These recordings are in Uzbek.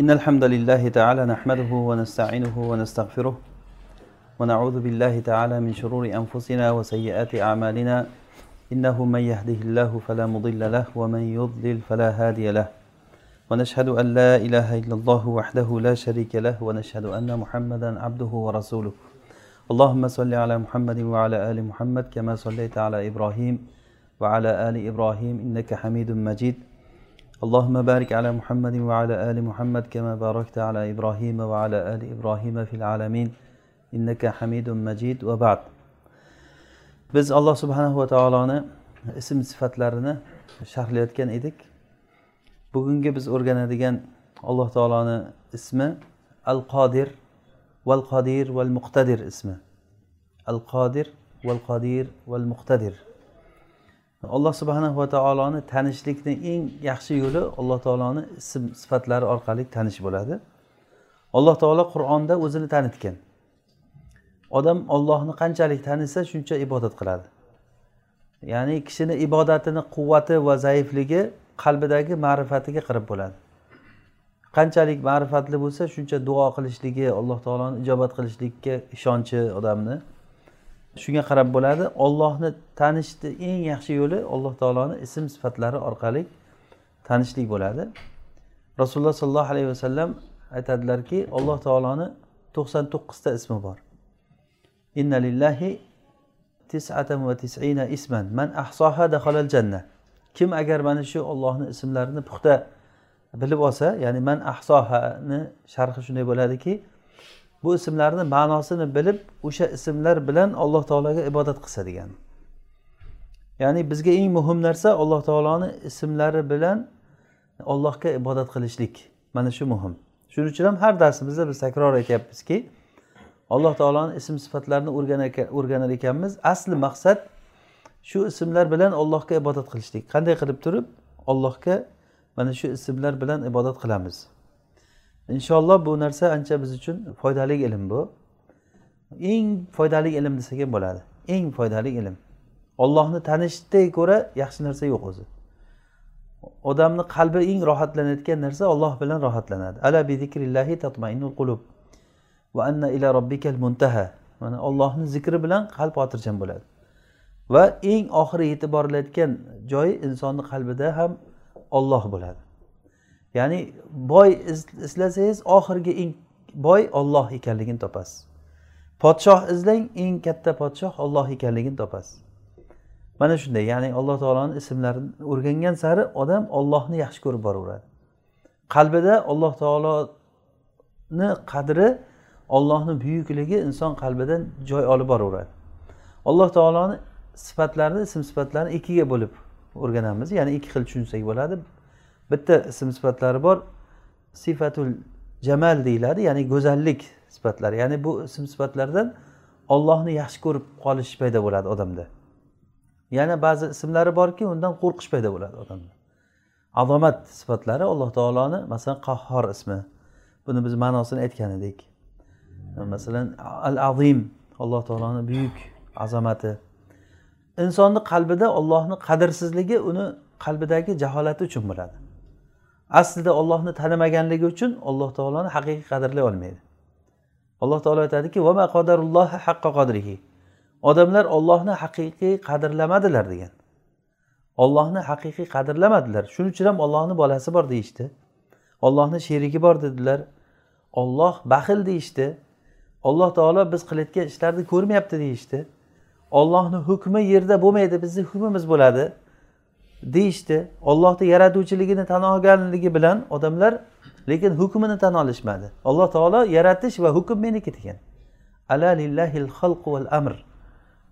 إن الحمد لله تعالى نحمده ونستعينه ونستغفره ونعوذ بالله تعالى من شرور أنفسنا وسيئات أعمالنا. إنه من يهده الله فلا مضل له ومن يضلل فلا هادي له. ونشهد أن لا إله إلا الله وحده لا شريك له ونشهد أن محمدا عبده ورسوله. اللهم صل على محمد وعلى آل محمد كما صليت على إبراهيم وعلى آل إبراهيم إنك حميد مجيد. اللهم بارك على محمد وعلى آل محمد كما باركت على إبراهيم وعلى آل إبراهيم في العالمين إنك حميد مجيد وبعد biz alloh subhanahu va taoloni ism sifatlarini sharhlayotgan edik bugungi biz o'rganadigan alloh taoloni ismi al qodir val qodir val muqtadir ismi al qodir val qodir val muqtadir alloh subhanahu va taoloni tanishlikni eng yaxshi yo'li alloh taoloni ism sifatlari orqali tanish bo'ladi. Alloh taolo qur'onda o'zini tanitgan. Odam ollohni qanchalik tanisa shuncha ibodat qiladi. Ya'ni kishini ibodatini quvvati va zaifligi qalbidagi ma'rifatiga qarab bo'ladi. Qanchalik ma'rifatli bo'lsa shuncha duo qilishligi alloh taoloni ijobat qilishlikka ishonchi odamni shunga qarab bo'ladi ollohni tanishni eng yaxshi yo'li alloh taoloni ism sifatlari orqali tanishlik bo'ladi. Rasululloh sollallohu alayhi vasallam aytadilarki alloh taoloni to'qson to'qqizta ismi bor. Inna lillahi tis'atan va tis'ina isman. Man ahsoha daxalal janna. Kim agar mana shu ollohni ismlarini puxta bilib olsa ya'ni man ahsohani sharhi shunday bo'ladiki bu ismlarni ma'nosini bilib o'sha ismlar bilan alloh taologa ibodat qilsa degani ya'ni bizga eng muhim narsa alloh taoloni ismlari bilan allohga ibodat qilishlik. Mana shu muhim. Shuning uchun ham har darsimizda biz takror aytyapmizki alloh taoloni ism sifatlarini o'rganar ekanmiz. Asli maqsad shu ismlar bilan allohga ibodat qilishlik. Qanday qilib turib? Allohga mana shu ismlar bilan ibodat qilamiz. Inshaalloh bu narsa ancha biz uchun foydali ilm bu. Eng foydali ilm desak ham bo'ladi. Eng foydali ilm. Ollohni tanishdan ko'ra yaxshi narsa yo'q o'zi. Odamni qalbi eng rohatlanayotgan narsa olloh bilan rohatlanadi. Ala bi zikrillahi tatmainnul qulub va anna ila robbikal muntaha. Mana ollohni zikri bilan qalb xotirjam bo'ladi. Va eng oxiri yetib borilayotgan joyi insonni qalbida ham olloh bo'ladi. Ya'ni boy izlasangiz oxirgi eng boy olloh ekanligini topasiz. Podshoh izlang eng katta podshoh olloh ekanligini topasiz. Mana shunday ya'ni alloh taoloni ismlarini o'rgangan sari odam ollohni yaxshi ko'rib boraveradi. Qalbida alloh taoloni qadri ollohni buyukligi inson qalbidan joy olib boraveradi. Alloh taoloni sifatlarini ism sifatlarini ikkiga bo'lib o'rganamiz. Ya'ni ikki xil tushunsak bo'ladi. Bitta ism sifatlari bor. Sifatul jamal deyiladi ya'ni go'zallik sifatlari. Ya'ni bu ism sifatlardan ollohni yaxshi ko'rib qolish paydo bo'ladi odamda. Yana ba'zi ismlari borki undan qo'rqish paydo bo'ladi odamda. Azomat sifatlari alloh taoloni masalan qahhor ismi. Buni biz ma'nosini aytgan edik. Masalan al azim alloh taoloni buyuk azamati. Insonni qalbida ollohni qadrsizligi uni qalbidagi jaholati uchun bo'ladi. Aslida ollohni tanimaganligi uchun alloh taoloni haqiqiy qadrlay olmaydi. Alloh taolo aytadiki vama qodarullohi haqqa qodrihi odamlar ollohni haqiqiy qadrlamadilar degan. Ollohni haqiqiy qadrlamadilar. Shuning uchun ham ollohni bolasi bor deyishdi. Ollohni sherigi bor dedilar. Olloh baxil deyishdi. Alloh taolo biz qilayotgan ishlarni ko'rmayapti deyishdi. Ollohni hukmi yerda bo'lmaydi bizni hukmimiz bo'ladi. Deyishdi ollohni yaratuvchiligini tan olganligi bilan odamlar lekin hukmini tan olishmadi. Alloh taolo yaratish va hukm meniki degan. Ala lillahil val amr.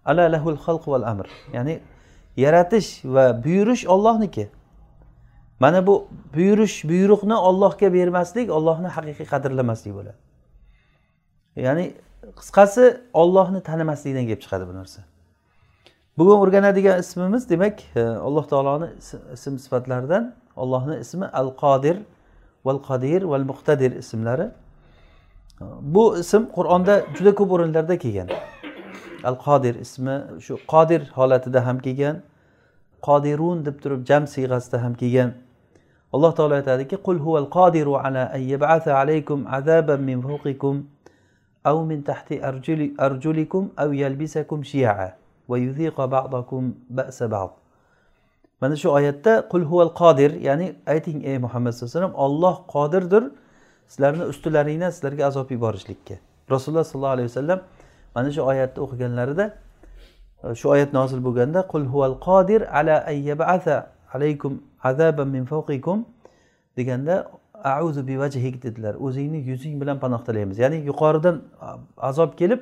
Ala lahul xalq val amr. Ya'ni yaratish va buyurish ollohniki mana bu buyurish buyruqni ollohga bermaslik ollohni haqiqiy qadrlamaslik bo'ladi. Ya'ni qisqasi ollohni tanimaslikdan kelib chiqadi bu narsa. Bugun o'rganadigan ismimiz demak e, alloh taoloni ism sifatlaridan allohni ismi al qodir val qodir val muqtadir ismlari. Bu ism qur'onda juda ko'p o'rinlarda kelgan. Al qodir ismi shu qodir holatida ham kelgan qodirun deb turib jam siyg'asida ham kelgan. Alloh taolo aytadiki qul huval qodiru ala an yab'atha alaykum azaban min fawqikum aw min tahti arjulikum aw yalbisakum shiya'a va ba'dakum ba'sa ba'd. Mana shu oyatda qul huval qodir ya'ni ayting ey muhammad sallallohu alayhi vasallam olloh qodirdir sizlarni ustilaringdan sizlarga azob yuborishlikka. Rasululloh sollallohu alayhi vasallam mana shu oyatni o'qiganlarida e, shu oyat nozil bo'lganda qul huval qodir ala ayyabasa alaykum azaban min fawqikum deganda auzu bivajhik dedilar. O'zingni yuzing bilan panoh tilaymiz. Ya'ni yuqoridan azob kelib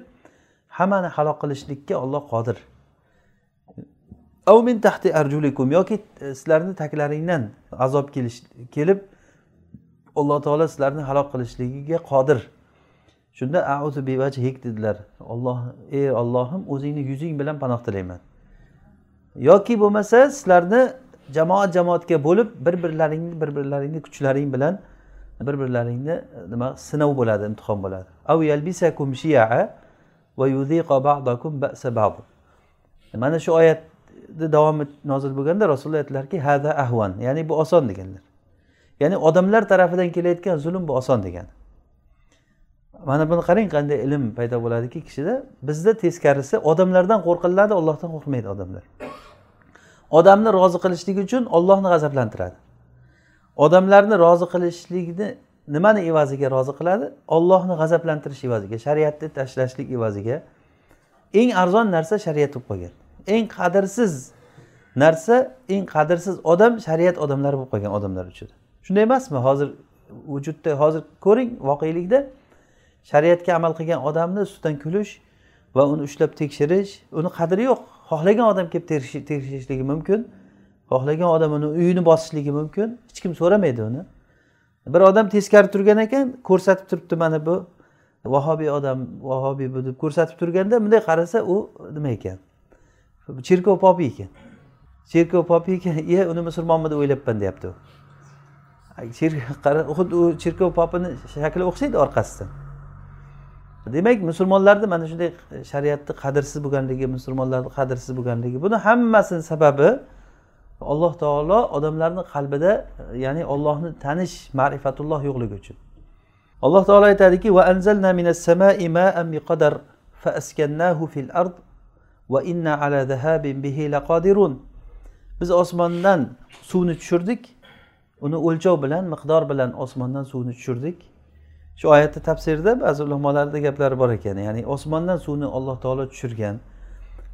hammani halok qilishlikka olloh qodir. Min tahti arjulikum yoki e, sizlarni taklaringdan azob kelish kelib alloh taolo sizlarni halok qilishligiga qodir. Shunda auzu bivajhik dedilar. Olloh ey ollohim o'zingni yuzing bilan panoh tilayman. Yoki bo'lmasa sizlarni jamoat jamoatga bo'lib bir birlaringni bir birlaringni kuchlaring bilan bir birlaringni e, nima sinov bo'ladi imtihon bo'ladi. Av yalbisakum shia va yuziqa ba'dakum ba'sa ba'd. Mana shu oyat davomi nozil bo'lganda rasululloh aytdilarki hada ahvan ya'ni bu oson deganlar. Ya'ni odamlar tarafidan kelayotgan zulm bu oson degani. Mana buni qarang qanday ilm paydo bo'ladiki kishida. Bizda teskarisi odamlardan qo'rqiladi ollohdan qo'rqmaydi odamlar. Odamni rozi qilishlik uchun ollohni g'azablantiradi. Odamlarni rozi qilishlikni nimani evaziga rozi qiladi? Ollohni g'azablantirish evaziga shariatni tashlashlik evaziga. Eng arzon narsa shariat bo'lib qolgan. Eng qadrsiz narsa eng qadrsiz odam shariat odamlari bo'lib qolgan odamlar uchun. Shunday emasmi? Hozir vujudda hozir ko'ring voqelikda. Shariatga amal qilgan odamni ustidan kulish va uni ushlab tekshirish uni qadri yo'q. Xohlagan odam kelib tekshirishligi mumkin. Xohlagan odam uni uyini bosishligi mumkin. Hech kim so'ramaydi uni. Bir odam teskari turgan ekan ko'rsatib turibdi mana bu vahobiy odam vahobiy bu deb ko'rsatib turganda bunday qarasa u nima ekan? Cherkov popi ekan. Cherkov popi ekan. Iye uni musulmonmi deb o'ylabman deyapti u. Qara xuddi u cherkov popini shakli o'xshaydi orqasidan. Demak musulmonlarni mana shunday shariatni qadrsiz bo'lganligi musulmonlarni qadrsiz bo'lganligi buni hammasini sababi alloh taolo odamlarni qalbida ya'ni ollohni tanish ma'rifatulloh yo'qligi uchun. Alloh taolo aytadiki va anzalna minas samai ma'an biqadar fa askannahu fil ard va inna ala zahabin bihi laqodirun biz osmondan suvni tushirdik. Uni o'lchov bilan miqdor bilan osmondan suvni tushirdik. Shu oyatni tafsirida ba'zi ulamolarni gaplari bor ekan. Ya'ni osmondan suvni alloh taolo tushirgan.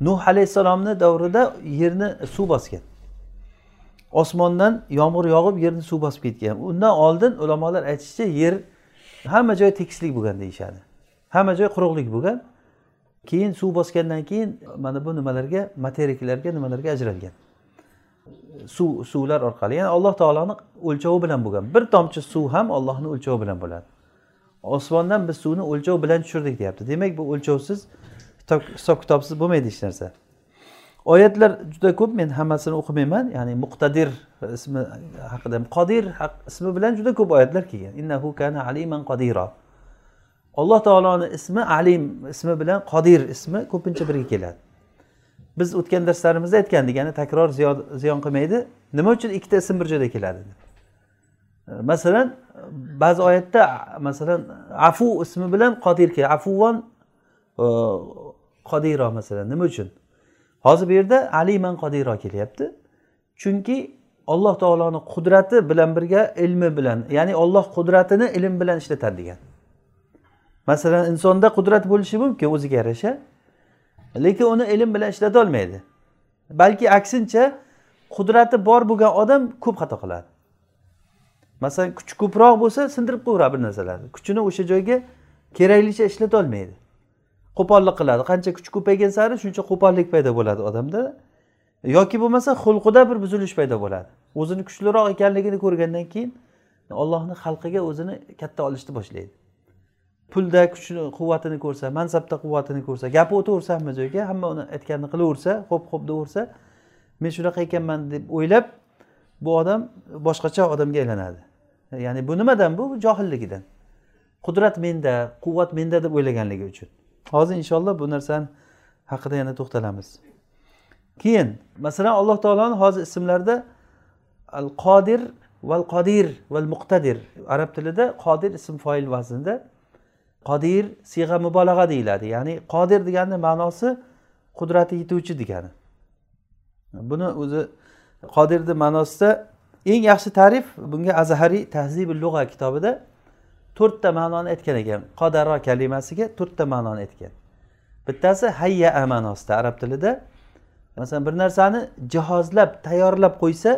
Nuh alayhissalomni davrida yerni suv bosgan. Osmondan yomg'ir yog'ib yerni suv bosib ketgan. Undan oldin ulamolar aytishicha yer hamma joyi tekislik bo'lgan deyishadi. Hamma joy quruqlik bo'lgan. Keyin suv bosgandan keyin mana bu nimalarga materiklarga nimalarga ajralgan. Suv suvlar orqali. Ya'ni alloh taoloni o'lchovi bilan bo'lgan. Bir tomchi suv ham ollohni o'lchovi bilan bo'ladi. Osmondan biz suvni o'lchov bilan tushirdik deyapti. Demak bu o'lchovsiz hisob kitobsiz bo'lmaydi hech narsa. Oyatlar juda ko'p men hammasini o'qimayman. Ya'ni muqtadir ismi haqida qodir ismi bilan juda ko'p oyatlar kelgan. Innahu kana aliman qodiro alloh taoloni ismi alim ismi bilan qodir ismi ko'pincha birga keladi. Biz o'tgan darslarimizda aytgandik ya'ni takror ziyon qilmaydi. Nima uchun ikkita ism bir joyda keladi? Masalan ba'zi oyatda masalan afu ismi bilan qodir keladi. Afuvon e, qodiro masalan. Nima uchun? Hozir bu yerda aliman qodiro kelyapti. Chunki alloh taoloni qudrati bilan birga ilmi bilan ya'ni olloh qudratini ilm bilan ishlatadi degan. Masalan insonda qudrat bo'lishi mumkin o'ziga yarasha. Lekin uni ilm bilan ishlatolmaydi balki aksincha qudrati bor bo'lgan odam ko'p xato qiladi. Masalan kuchi ko'proq bo'lsa sindirib qo'yaveradi bir narsalarni. Kuchini o'sha joyga keraklicha ishlatolmaydi qo'pollik qiladi. Qancha kuch ko'paygan sari shuncha qo'pollik paydo bo'ladi odamda. Yoki bo'lmasa xulqida bir buzilish paydo bo'ladi. O'zini kuchliroq ekanligini ko'rgandan keyin ollohni xalqiga o'zini katta olishni boshlaydi. Pulda kuchni quvvatini ko'rsa mansabda quvvatini ko'rsa gapi o'taversa hamma joyga hamma uni aytganini qilaversa xo'p xo'p deyaversa men shunaqa ekanman deb o'ylab bu odam boshqacha odamga aylanadi. Ya'ni bu nimadan? Bu johilligidan. Qudrat menda quvvat menda deb o'ylaganligi uchun. Hozir inshaalloh bu narsani haqida yana to'xtalamiz. Keyin masalan alloh taoloni hozir ismlarida al qodir val qodir val muqtadir arab tilida qodir ism foil vaznida qodir siyg'a mubolag'a deyiladi. Ya'ni qodir deganni ma'nosi qudrati yetuvchi degani. Buni o'zi qodirni ma'nosida eng yaxshi ta'rif bunga azhariy tahzibi lug'a kitobida to'rtta ma'noni aytgan ekan. Qodaro kalimasiga to'rtta ma'noni aytgan. Bittasi hayya ma'nosida arab tilida. Masalan bir narsani jihozlab tayyorlab qo'ysa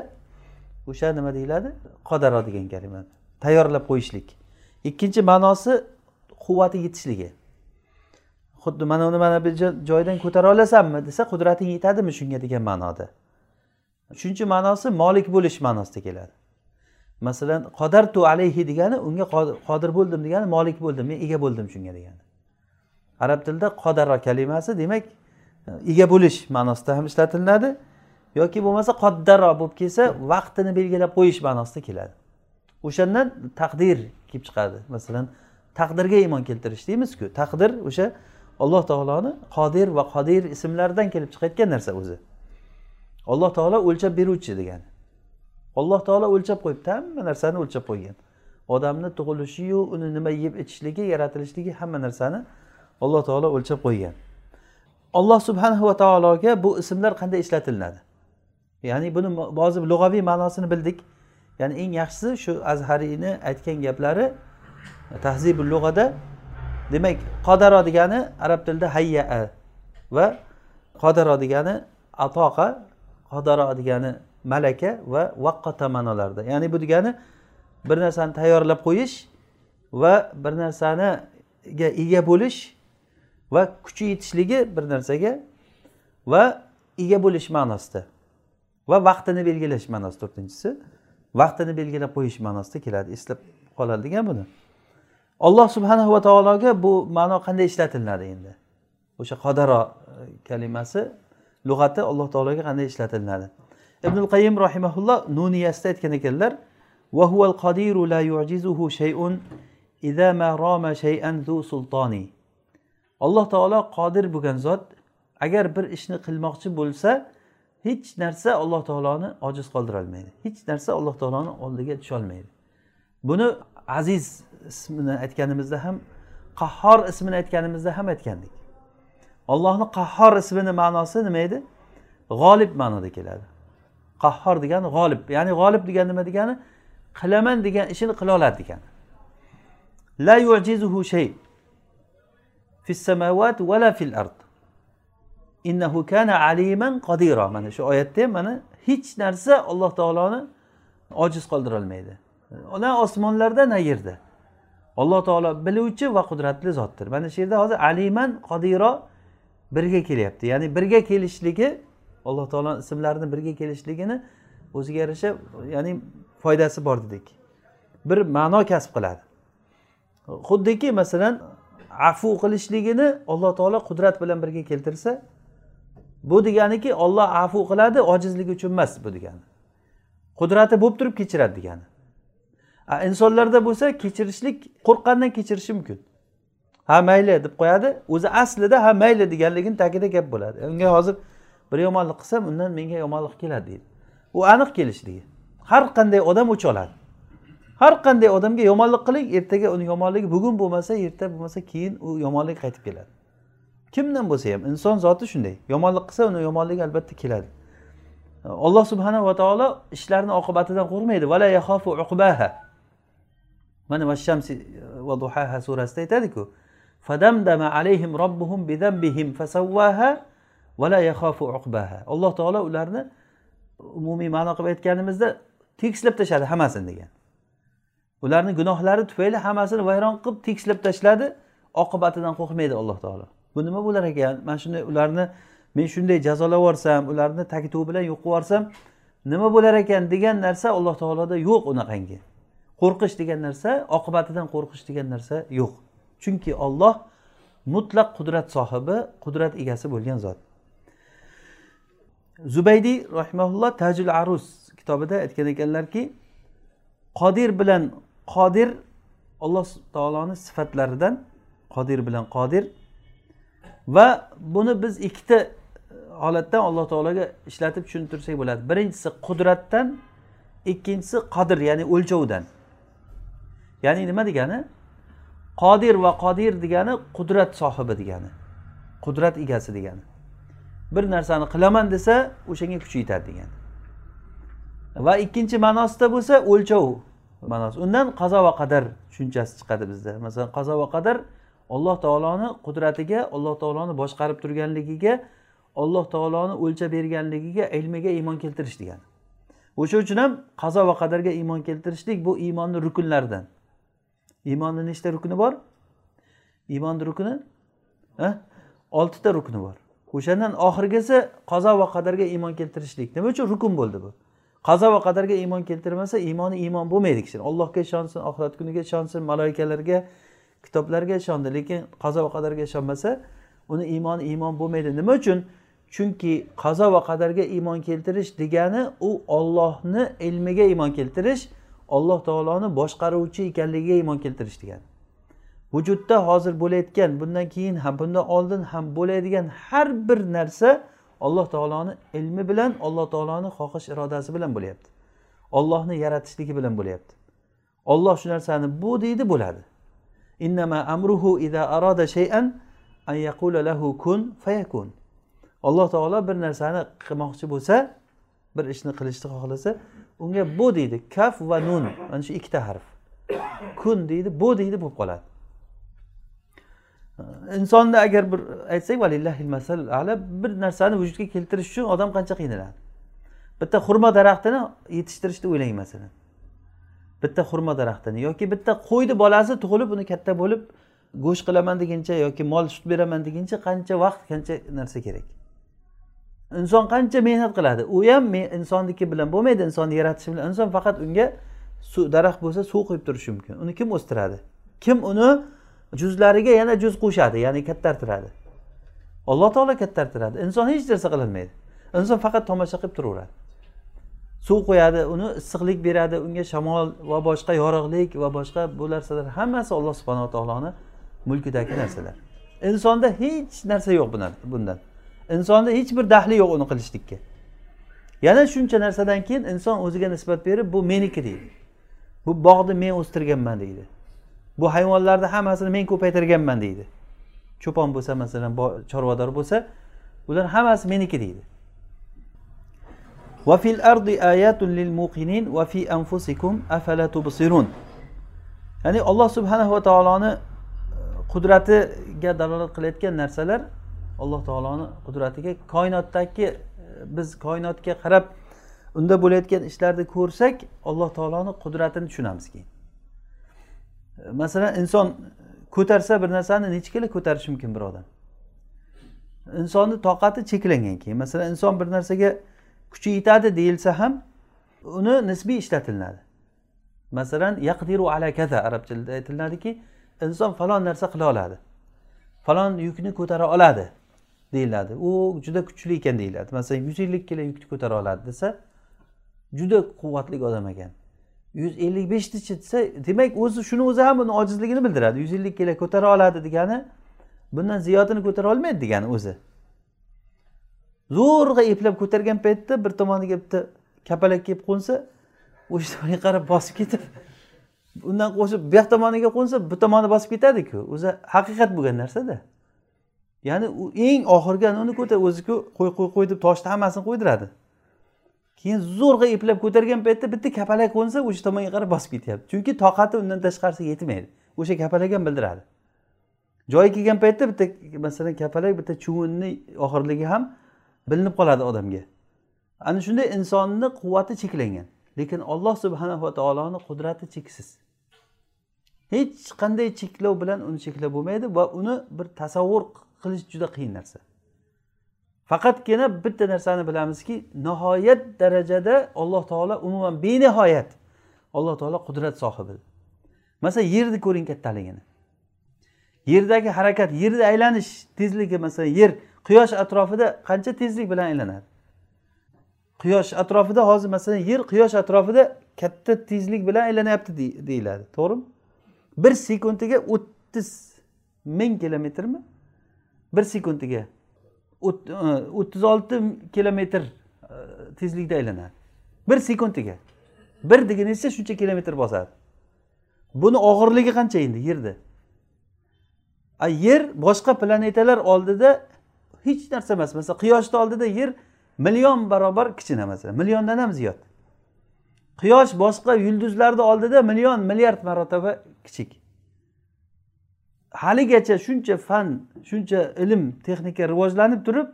o'sha nima deyiladi? Qodaro degan kalima tayyorlab qo'yishlik. Ikkinchi ma'nosi quvvati yetishligi. Xuddi mana uni mana bu joydan ko'tara olasanmi desa qudrating yetadimi shunga degan ma'noda. Uchinchi ma'nosi molik bo'lish ma'nosida keladi. Masalan qodartu alayhi degani unga qodir bo'ldim degani molik bo'ldim men ega bo'ldim shunga degani. Arab tilida qodara kalimasi demak ega bo'lish ma'nosida ham ishlatilinadi yoki bo'lmasa qoddaro bo'lib kelsa vaqtini belgilab qo'yish ma'nosida keladi. O'shandan taqdir kelib chiqadi. Masalan taqdirga iymon keltirish deymizku. Taqdir o'sha alloh taoloni qodir va qodir ismlaridan kelib chiqayotgan narsa o'zi. Alloh taolo o'lchab beruvchi degani. Alloh taolo o'lchab qo'yibdi hamma narsani o'lchab qo'ygan. Odamni tug'ilishiyu uni nima yeb ichishligi yaratilishligi hamma narsani alloh taolo o'lchab qo'ygan. Alloh subhanahu va taologa bu ismlar qanday ishlatilinadi ya'ni buni ba'zi lug'aviy ma'nosini bildik. Ya'ni eng yaxshisi shu azhariyni aytgan gaplari tahzibul lug'ada demak qodaro degani arab tilida hayyaa va qodaro degani atoqa qodaro degani malaka va vaqqata ma'nolarida ya'ni bu degani bir narsani tayyorlab qo'yish va bir narsaniga ega bo'lish va kuchi yetishligi bir narsaga va ega bo'lish ma'nosida va vaqtini belgilash ma'nosida to'rtinchisi vaqtini belgilab qo'yish ma'nosida keladi. Eslab qoladi degan buni. Alloh subhanahu va taologa bu ma'no qanday ishlatilinadi endi? O'sha qodaro e, kalimasi lug'ati alloh taologa qanday ishlatilinadi ibn qayim rahimaulloh nuniyasida aytgan ekanlar alloh taolo qodir bo'lgan zot agar bir ishni qilmoqchi bo'lsa hech narsa alloh taoloni ojiz qoldirolmaydi. Hech narsa alloh taoloni oldiga tusholmaydi. Buni aziz ismini aytganimizda ham qahhor ismini aytganimizda ham aytgandik. Allohni qahhor ismini ma'nosi nima edi? G'olib ma'noda keladi. Qahhor degani g'olib ya'ni g'olib degani nima degani? Qilaman degan ishini qila oladi degani. La yujizuhu shay fis samawat va la fil ard. Innahu kana aliman qodira mana shu oyatda ham mana hech narsa alloh taoloni ojiz qoldirolmaydi na osmonlarda na yerda alloh taolo biluvchi va qudratli zotdir. Mana shu yerda hozir aliman qodiro birga kelyapti. Ya'ni birga kelishligi alloh taoloni ismlarini birga kelishligini o'ziga yarasha ya'ni foydasi bor dedik. Bir ma'no kasb qiladi. Xuddiki masalan afu qilishligini alloh taolo qudrat bilan birga keltirsa bu deganiki olloh afu qiladi ojizligi uchun emas bu degani. Qudrati bo'lib turib kechiradi degani. Insonlarda bo'lsa kechirishlik qo'rqqandan kechirishi mumkin. Ha mayli deb qo'yadi. O'zi aslida ha mayli deganligini tagida gap bo'ladi. Unga hozir bir yomonlik qilsam undan menga yomonlik keladi deydi. U aniq kelishligi. Har qanday odam o'ch oladi. Har qanday odamga yomonlik qiling ertaga uni yomonligi bugun bo'lmasa erta bo'lmasa keyin u yomonlik qaytib keladi. Kimdan bo'lsa ham inson zoti shunday. Yomonlik qilsa uni yomonligi albatta keladi. Alloh subhanava taolo ishlarni oqibatidan qo'rqmaydi. Vala yahofu uqbaha. Mana vashamsi va uh, duhaha surasida aytadiku fadamdama alayhim robbuhum bidambihim fasavvaha va la yakhofu uqbaha. Alloh taolo ularni umumiy ma'no qilib aytganimizda tekislab tashladi hammasini degan. Ularni gunohlari tufayli hammasini vayron qilib tekislab tashladi oqibatidan qo'rqmaydi alloh taolo. Bu nima bo'lar ekan? Mana shunday ularni men shunday jazolab yuborsam ularni taktuv bilan yo'q qilib yuborsam nima bo'lar ekan degan narsa alloh taoloda yo'q unaqangi. Qo'rqish degan narsa oqibatidan qo'rqish degan narsa yo'q. Chunki olloh mutlaq qudrat sohibi qudrat egasi bo'lgan zot. Zubaydiy rahimaulloh tajul arus kitobida aytgan ekanlarki qodir bilan qodir alloh taoloni sifatlaridan qodir bilan qodir va buni biz ikkita e, holatdan alloh taologa ishlatib tushuntirsak bo'ladi. Birinchisi qudratdan ikkinchisi qodir ya'ni o'lchovdan. Ya'ni nima degani? Qodir va qodir degani qudrat sohibi degani. Qudrat egasi degani. Bir narsani qilaman desa o'shanga kuchi yetadi degani. Va ikkinchi ma'nosida bo'lsa o'lchov ma'nosi undan qazo va qadar tushunchasi chiqadi bizda. Masalan qazo va qadar alloh taoloni qudratiga alloh taoloni boshqarib turganligiga alloh taoloni o'lchab berganligiga ilmiga iymon keltirish degani. O'sha uchun ham qazo va qadarga iymon keltirishlik bu iymonni rukunlaridan. Iymonni nechta rukni bor iymonni rukni oltita rukni bor o'shandan oxirgisi qazo va qadarga iymon keltirishlik nima uchun rukun bo'ldi bu. Qazo va qadarga iymon keltirmasa iymoni iymon bo'lmaydi kishini allohga ishonsin oxirat kuniga ishonsin maloikalarga kitoblarga ishondi lekin qazo va qadarga ishonmasa uni iymoni iymon bo'lmaydi nima uchun chunki qazo va qadarga iymon keltirish degani u ollohni ilmiga iymon keltirish alloh taoloni boshqaruvchi ekanligiga iymon keltirish degani vujudda hozir bo'layotgan bundan keyin ham bundan oldin ham bo'ladigan har bir narsa alloh taoloni ilmi bilan alloh taoloni xohish irodasi bilan bo'lyapti. Ollohni yaratishligi bilan bo'lyapti. Olloh shu narsani bu deydi bo'ladi. Innama amruhu ida aroda shay'an an yaqula lahu kun fayakun. Alloh taolo bir narsani qilmoqchi bo'lsa bir ishni qilishni xohlasa unga bu deydi kaf va nun. Mana shu ikkita harf. Kun deydi bu deydi bo'lib qoladi. Insonni agar bir aytsak masal ala bir narsani vujudga keltirish uchun odam qancha qiynaladi? Bitta xurmo daraxtini yetishtirishni o'ylang masalan. Bitta xurmo daraxtini yoki bitta qo'yni bolasi tug'ilib uni katta bo'lib go'sht qilaman deguncha yoki mol sut beraman deguncha qancha vaqt qancha narsa kerak? Inson qancha mehnat qiladi? U ham insonniki bilan bo'lmaydi insonni yaratish bilan. Inson faqat unga suv daraxt bo'lsa suv quyib turishi mumkin. Uni kim o'stiradi? Kim uni juzlariga yana juz qo'shadi ya'ni kattartiradi? Alloh taolo kattartiradi. Inson hech narsa qilolmaydi inson faqat tomosha qilib turaveradi. Suv qo'yadi uni issiqlik beradi unga shamol va boshqa yorug'lik va boshqa bu narsalar hammasi alloh subhanava taoloni mulkidagi narsalar. Insonda hech narsa yo'q bundan. insonda hech bir daxli yo'q uni qilishlikka yana shuncha narsadan keyin inson o'ziga nisbat berib bu meniki deydi bu bog'ni men o'stirganman deydi bu hayvonlarni hammasini men ko'paytirganman deydi cho'pon bo'lsa masalan chorvador bo'lsa ular hammasi meniki deydi وفي الأرض آيات للموقنين وفي أنفسكم أفلا تبصرون ya'ni alloh subhanahu va taoloni e, qudratiga dalolat qilayotgan narsalar alloh taoloni qudratiga koinotdagi e, biz koinotga qarab unda bo'layotgan ishlarni ko'rsak alloh taoloni qudratini tushunamiz keyin. E, masalan inson ko'tarsa bir narsani necha kilo ko'tarishi mumkin bir odam? Insonni toqati cheklangan keyin masalan inson bir narsaga kuchi yetadi deyilsa ham uni nisbiy ishlatilinadi masalan yaqdiru ala kaza arab tilida aytiladiki inson falon narsa qila oladi. Falon yukni ko'tara oladi. Deyiladi. U juda kuchli ekan deyiladi. Masalan yuz ellik kilo yukni ko'tara oladi desa juda quvvatli odam ekan. yuz ellik beshnichi desa demak o'zi shuni o'zi ham uni ojizligini bildiradi. yuz ellik kilo ko'tara oladi degani bundan ziyodini ko'tara olmaydi degani o'zi. Zo'rg'a eplab ko'targan paytda bir tomoniga bitta kapalak kelib qo'nsa o'sha tomonga qarab bosib ketib undan qo'shib bu yoq tomoniga qo'nsa bu tomoni bosib ketadiku. O'zi haqiqat bo'lgan narsada. Ya'ni u eng oxirgi uni ko'tar o'ziku qo'y qo'y qo'y deb toshni hammasini qo'ydiradi. Keyin zo'rg'a eplab ko'targan paytda bitta kapalak qo'nsa o'sha tomonga qarab bosib ketyapti. Chunki toqati undan tashqarisiga yetmaydi. O'sha kapalak ham bildiradi. Joyi kelgan paytda bitta masalan kapalak bitta chuvinni oxirligi ham bilinib qoladi odamga. Ana shunday insonni quvvati cheklangan. Lekin olloh subhanava taoloni qudrati cheksiz. Hech qanday cheklov bilan uni cheklab bo'lmaydi va uni bir tasavvur qilish juda qiyin narsa. Faqatgina bitta narsani bilamizki nihoyat darajada alloh taolo umuman benihoyat alloh taolo qudrat sohibi. Masalan yerni ko'ring kattaligini. Yerdagi harakat yerni aylanish tezligi masalan yer quyosh atrofida qancha tezlik bilan aylanadi? Quyosh atrofida hozir masalan yer quyosh atrofida katta tezlik bilan aylanyapti deyiladi. To'g'rimi? Bir sekundiga o'ttiz ming kilometrmi? Bir sekundiga E, o'ttiz olti kilometr e, tezlikda aylanadi. Bir sekundiga. Bir deganingizcha shuncha kilometr bosadi? Buni og'irligi qancha endi? Yerni a yer boshqa planetalar oldida hech narsa emas. Masalan quyoshni oldida yer million barobar kichkina masalan milliondan ham ziyod. Quyosh boshqa yulduzlarni oldida million milliard marotaba kichik. Haligacha shuncha fan shuncha ilm texnika rivojlanib turib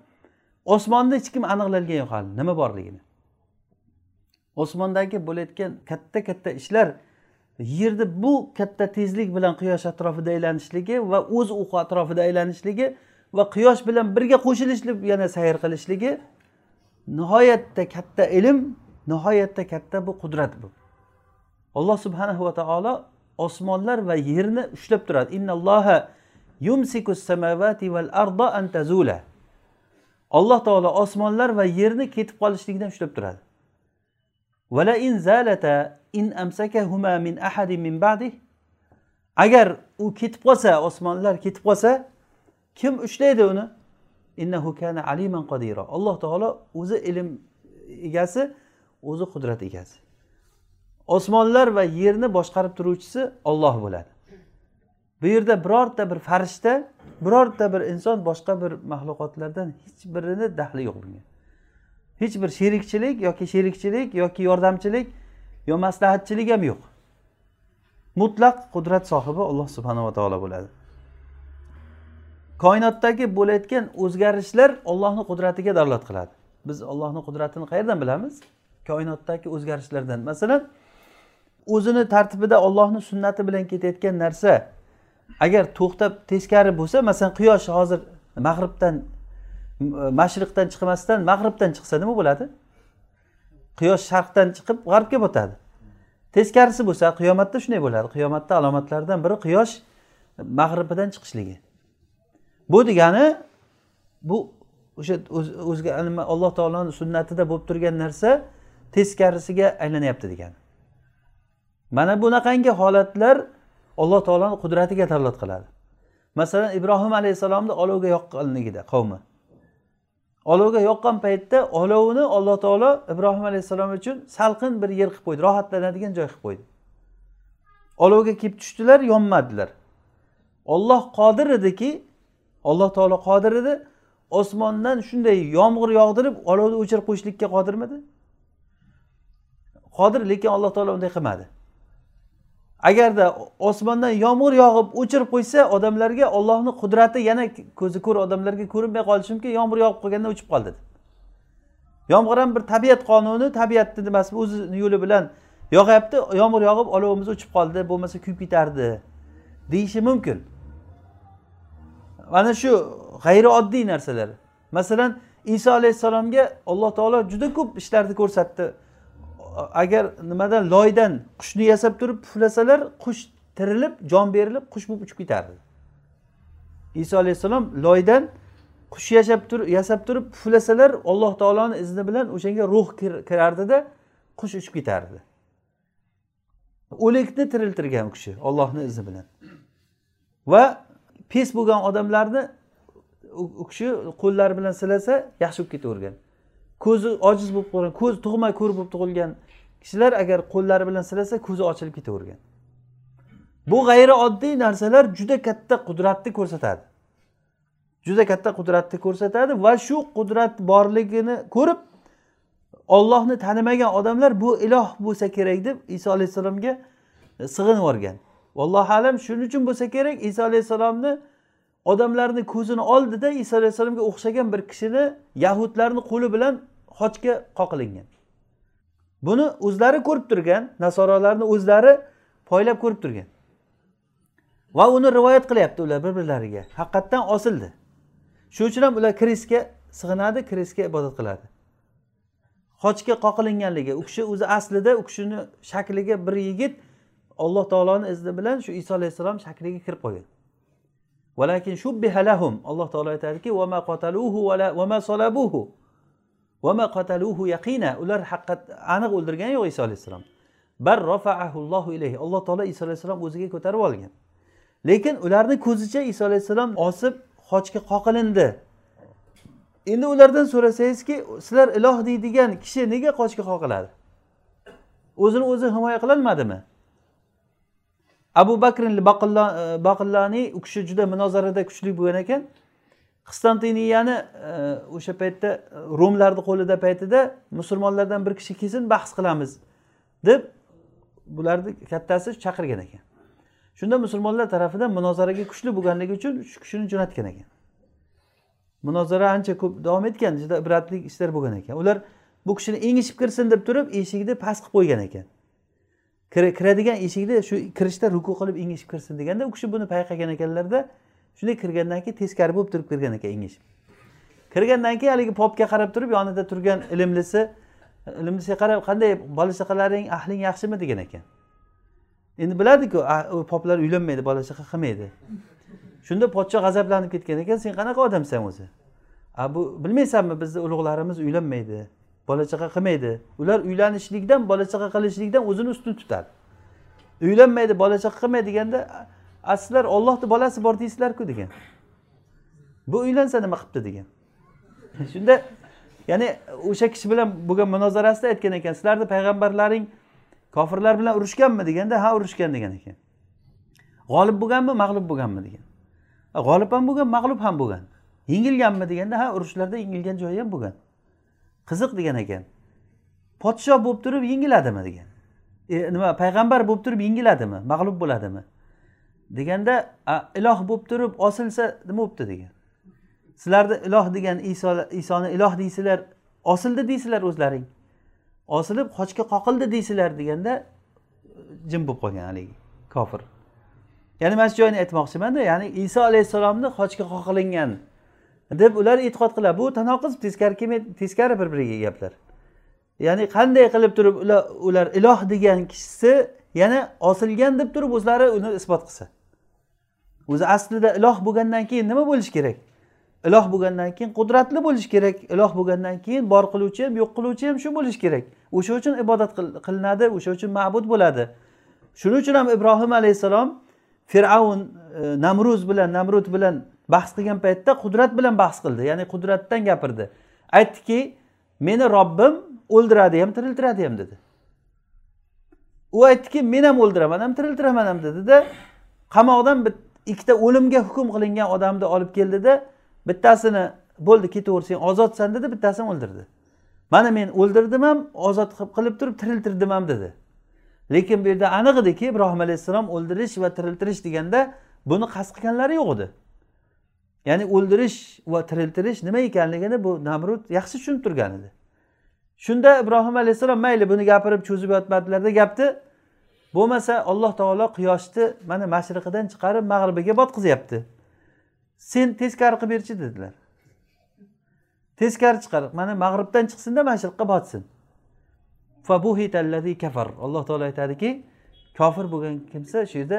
osmonni hech kim aniqlagan yo'q hali. Nima borligini. Osmondagi bo'layotgan katta katta ishlar yerni bu katta tezlik bilan quyosh atrofida aylanishligi va o'z o'qi atrofida aylanishligi va quyosh bilan birga qo'shilishib yana sayr qilishligi nihoyatda katta ilm nihoyatda katta bu qudrat bu. Alloh subhanahu va taolo osmonlar va yerni ushlab turadi. Innalloha yumsiku samavati val arda an tazula. Alloh taolo osmonlar va yerni ketib qolishligidan ushlab turadi. Vala in zalata in amsakahuma min ahadin min ba'dih agar u ketib qolsa osmonlar ketib qolsa kim ushlaydi uni? Innahu kana aliman qodira alloh taolo o'zi ilm egasi o'zi qudrat egasi. Osmonlar va yerni boshqarib turuvchisi olloh bo'ladi. Bu yerda birorta bir farishta birorta bir inson boshqa bir maxluqotlardan hech birini daxli yo'q bunga hech bir sherikchilik yoki sherikchilik yoki yordamchilik yo maslahatchilik ham yo'q. Mutlaq qudrat sohibi alloh subhanava taolo bo'ladi. Koinotdagi bo'layotgan o'zgarishlar ollohni qudratiga dalolat qiladi. Biz ollohni qudratini qayerdan bilamiz? Koinotdagi o'zgarishlardan. Masalan o'zini tartibida ollohni sunnati bilan ketayotgan narsa agar to'xtab teskari bo'lsa masalan quyosh hozir mag'ribdan mashriqdan chiqmasdan mag'ribdan chiqsa nima bo'ladi? Quyosh sharqdan chiqib g'arbga botadi. Teskarisi bo'lsa qiyomatda shunday bo'ladi. Qiyomatda alomatlaridan biri quyosh mag'ribidan chiqishligi. Bu degani bu o'sha o'zga alloh taoloni sunnatida bo'lib turgan narsa teskarisiga aylanyapti degani. Mana bunaqangi holatlar alloh taoloni qudratiga dalolat qiladi. Masalan ibrohim alayhissalomni olovga yoqqanligida qavmi. Olovga yoqqan paytda olovni alloh taolo ibrohim alayhissalom uchun salqin bir yer qilib qo'ydi rohatlanadigan joy qilib qo'ydi. Olovga kelib tushdilar yonmadilar. Olloh qodir ediki alloh taolo qodir edi osmondan shunday yomg'ir yog'dirib olovni o'chirib qo'yishlikka qodirmidi? Qodir lekin alloh taolo unday qilmadi. Agarda osmondan yomg'ir yog'ib o'chirib qo'ysa odamlarga ollohni qudrati yana ko'zi ko'r odamlarga ko'rinmay qolishi mumkin. Yomg'ir yog'ib qolganda o'chib qoldi. Yomg'ir ham bir tabiat qonuni tabiatni nimasi o'zini yo'li bilan yog'yapti yomg'ir yog'ib olovimiz o'chib qoldi bo'lmasa kuyib ketardi deyishi mumkin. Mana shu g'ayrioddiy narsalar. Masalan iso alayhissalomga alloh taolo juda ko'p ishlarni ko'rsatdi. Agar nimadan loydan qushni yasab turib puflasalar qush tirilib jon berilib qush bo'lib uchib ketardi. Iso alayhissalom loydan qush yashab turib yasab turib puflasalar alloh taoloni izni bilan o'shanga ruh kirardida qush uchib ketardi. O'likni tiriltirgan u kishi ollohni izni bilan. Va pes bo'lgan odamlarni u kishi qo'llari bilan silasa yaxshi bo'lib ketavergan. Ko'zi ojiz bo'lib qolgan ko'z tug'may ko'r bo'lib tug'ilgan kishilar agar qo'llari bilan silasa ko'zi ochilib ketavergan. Bu g'ayrioddiy narsalar juda katta qudratni ko'rsatadi. Juda katta qudratni ko'rsatadi va shu qudrat borligini ko'rib ollohni tanimagan odamlar bu iloh bo'lsa kerak deb iso alayhissalomga sig'inib yuborgan. Vallohu alam shuning uchun bo'lsa kerak iso alayhissalomni odamlarni ko'zini oldida iso alayhissalomga o'xshagan bir kishini yahudlarni qo'li bilan xochga qoqilingan. Buni o'zlari ko'rib turgan nasorolarni o'zlari poylab ko'rib turgan. Va uni rivoyat qilyapti ular bir birlariga haqiqatdan osildi. Shuning uchun ham ular kristga sig'inadi kristga ibodat qiladi. Xochga qoqilinganligi u kishi o'zi aslida u kishini shakliga bir yigit alloh taoloni izni bilan shu iso alayhissalom shakliga kirib qolgan. Valakin shubbiha lahum. Alloh taolo aytadiki ular haqiqat aniq o'ldirgani yo'q iso alayhissalom. Bar rofaahullohu ilayhi. Alloh taolo iso alayhissalom o'ziga ko'tarib olgan. Lekin ularni ko'zicha iso alayhissalom osib xochga qoqilindi. Endi ulardan so'rasangizki sizlar iloh deydigan kishi nega qochga qoqiladi? O'zini o'zi himoya qilolmadimi? Abu bakr e, baqilloniy u kishi juda munozarada kuchli bo'lgan ekan. Qistantiniyani e, o'sha paytda e, romlarni qo'lida paytida musulmonlardan bir kishi kelsin bahs qilamiz deb bularni kattasi chaqirgan ekan. Shunda musulmonlar tarafidan munozaraga kuchli bo'lganligi uchun shu kishini jo'natgan ekan. Munozara ancha ko'p davom etgan juda ibratli ishlar bo'lgan ekan. Ular bu kishini engishib kirsin deb turib eshikni past qilib qo'ygan ekan. Kiradigan eshikni shu kirishda ruku qilib engishib kirsin deganda u kishi buni payqagan ekanlarda shunday kirgandan keyin teskari bo'lib turib kirgan ekan engishib. Kirgandan keyin haligi popga qarab turib yonida turgan ilmlisi ilmlisiga qarab qanday bola chaqalaring ahling yaxshimi? degan ekan. Endi biladiku poplar uylanmaydi bola chaqa qilmaydi. Shunda podsho g'azablanib ketgan ekan sen qanaqa odamsan o'zi? A bu bilmaysanmi bizni ulug'larimiz uylanmaydi. Bola chaqa qilmaydi. Ular uylanishlikdan bola chaqa qilishlikdan o'zini ustun tutadi. Uylanmaydi bola chaqa qilmaydi deganda a sizlar ollohni bolasi bor deysizlarku? degan. Bu uylansa nima qilibdi degan. Shunda ya'ni o'sha kishi bilan bo'lgan munozarasida aytgan ekan sizlarni payg'ambarlaring kofirlar bilan urushganmi? deganda ha urushgan degan ekan. G'olib bo'lganmi? Mag'lub bo'lganmi? degan. G'olib ham bo'lgan mag'lub ham bo'lgan. Yengilganmi? deganda ha urushlarda yengilgan joyi ham bo'lgan. Qiziq degan ekan. Podshoh bo'lib turib yengiladimi degan. E, nima payg'ambar bo'lib turib yengiladimi? Mag'lub bo'ladimi? Deganda iloh bo'lib turib osilsa nima bo'libdi degan. Sizlarni iloh degan iso isoni iloh deysizlar osildi deysizlar o'zlaring. Osilib qochga qoqildi deysizlar deganda jim bo'lib qolgan haligi kofir. Ya'ni mana shu joyini aytmoqchimanda ya'ni iso alayhissalomni qochga qoqilingan deb ular e'tiqod qiladi. Bu tanoqiz teskari kelmaydi teskari bir biriga gaplar. Ya'ni qanday qilib turib ular ular iloh degan kishisi yana osilgan deb turib o'zlari uni isbot qilsa. O'zi aslida iloh bo'lgandan keyin nima bo'lishi kerak? Iloh bo'lgandan keyin qudratli bo'lishi kerak. Iloh bo'lgandan keyin bor qiluvchi ham yo'q qiluvchi ham shu bo'lishi kerak. O'sha uchun ibodat qilinadi o'sha uchun ma'bud bo'ladi. Shuning uchun ham ibrohim alayhissalom fir'avn e, namruz bilan namrud bilan bahs qilgan paytda qudrat bilan bahs qildi. Ya'ni qudratdan gapirdi. Aytdiki meni robbim o'ldiradi ham tiriltiradi ham dedi. U aytdiki men ham o'ldiraman ham tiriltiraman ham dedida qamoqdan ikkita o'limga hukm qilingan odamni olib keldida bittasini bo'ldi ketaver sen ozodsan dedi bittasini o'ldirdi. Mana men o'ldirdim ham ozod qilib turib tiriltirdim ham dedi. Lekin bu yerda aniq ediki ibrohim alayhissalom o'ldirish va tiriltirish deganda buni qasd qilganlari yo'q edi. Ya'ni o'ldirish va tiriltirish nima ekanligini bu namrud yaxshi tushunib turgan edi. Shunda ibrohim alayhissalom mayli buni gapirib cho'zib yotmadilarda gapni bo'lmasa alloh taolo quyoshni mana mashriqidan chiqarib mag'ribiga botqizyapti. Sen teskari qilib berchi dedilar. Teskari chiqar mana mag'ribdan chiqsinda mashriqqa botsin. Kafar. Alloh taolo aytadiki kofir bo'lgan kimsa shu yerda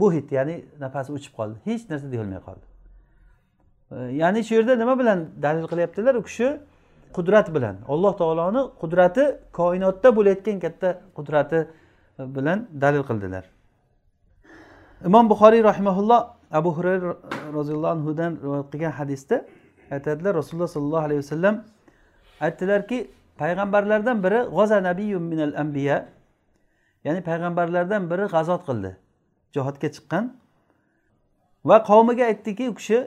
buhit ya'ni nafasi o'chib qoldi. Hech narsa deyolmay qoldi. Ya'ni shu yerda nima bilan dalil qilyaptilar? U kishi qudrat bilan. Alloh taoloni qudrati koinotda bo'layotgan katta qudrati e, bilan dalil qildilar. Imom buxoriy rahimaulloh abu hurayra roziyallohu anhudan rivoyat qilgan hadisda aytadilar rasululloh sollallohu alayhi vasallam aytdilarki payg'ambarlardan biri g'oza nabiyun minal ambiya ya'ni payg'ambarlardan biri g'azot qildi jihodga chiqqan. Va qavmiga aytdiki u kishi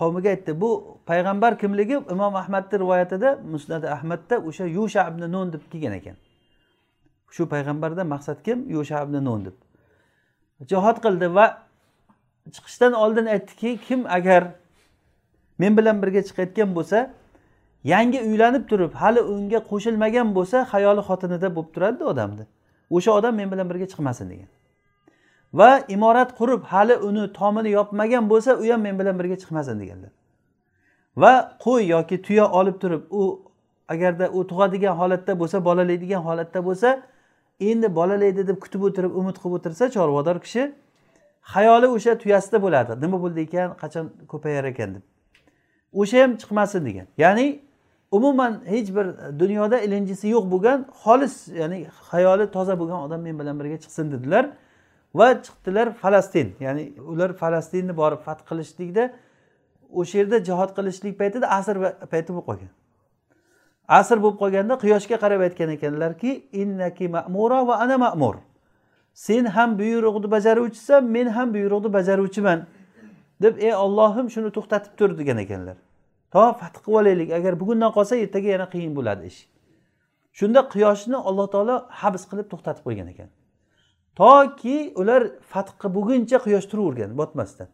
qavmiga aytdi bu payg'ambar kimligi? Imom ahmadni rivoyatida musnadi ahmadda o'sha yusha ibn nun deb kelgan ekan. Shu payg'ambardan maqsad kim? Yusha ibn nun deb. Jihod qildi va chiqishdan oldin aytdiki kim agar men bilan birga chiqayotgan bo'lsa yangi uylanib turib hali unga qo'shilmagan bo'lsa hayoli xotinida bo'lib turadida odamni. O'sha odam men bilan birga chiqmasin degan. Va imorat qurib hali uni tomini yopmagan bo'lsa u ham men bilan birga chiqmasin deganlar va qo'y yoki tuya olib turib u agarda u tug'adigan holatda bo'lsa bolalaydigan holatda bo'lsa endi bolalaydi deb kutib o'tirib umid qilib o'tirsa chorvador kishi xayoli o'sha tuyasida bo'ladi. Nima bo'ldi ekan? Qachon ko'payar ekan deb. O'sha ham chiqmasin degan. Ya'ni umuman hech bir dunyoda ilinjisi yo'q bo'lgan xolis ya'ni xayoli toza bo'lgan odam men bilan birga chiqsin dedilar. Va chiqdilar falastin. Ya'ni ular falastinni borib fath qilishlikda o'sha yerda jihod qilishlik paytida asr payti bo'lib qolgan. Asr bo'lib qolganda quyoshga qarab aytgan ekanlarki innaki ma'mura va ana ma'mur. Sen ham buyruqni bajaruvchisan men ham buyruqni bajaruvchiman. deb ey ollohim shuni to'xtatib tur degan ekanlar. To fath qilib olaylik. Agar bugundan qolsa ertaga yana qiyin bo'ladi ish. Shunda quyoshni alloh taolo habs qilib to'xtatib qo'ygan ekan. Toki ular fath bo'lguncha quyosh turavergan botmasdan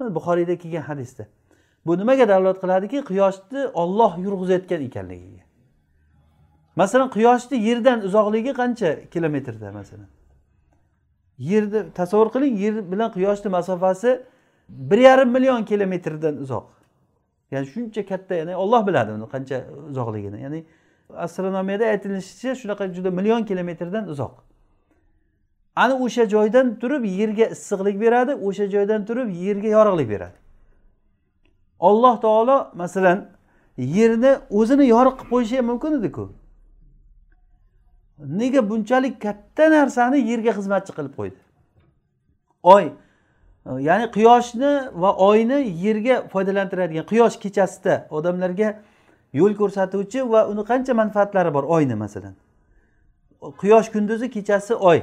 buxoriyda kelgan hadisda. Bu nimaga dalolat qiladiki quyoshni olloh yurg'izayotgan ekanligiga. Masalan quyoshni yerdan uzoqligi qancha kilometrda masalan? Yerni tasavvur qiling yer bilan quyoshni masofasi bir yarim million kilometrdan uzoq. Ya'ni shuncha katta ya'ni olloh biladi uni qancha uzoqligini. Ya'ni astronomiyada aytilishicha shunaqa juda million kilometrdan uzoq. Ana o'sha joydan turib yerga issiqlik beradi o'sha joydan turib yerga yorug'lik beradi. Olloh taolo masalan yerni o'zini yorug' qilib qo'yishi ham mumkin ediku. Nega bunchalik katta narsani yerga xizmatchi qilib qo'ydi? Oy ya'ni quyoshni va oyni yerga foydalantiradigan quyosh kechasida odamlarga yo'l ko'rsatuvchi va uni qancha manfaatlari bor oyni masalan? Quyosh kunduzi kechasi oy.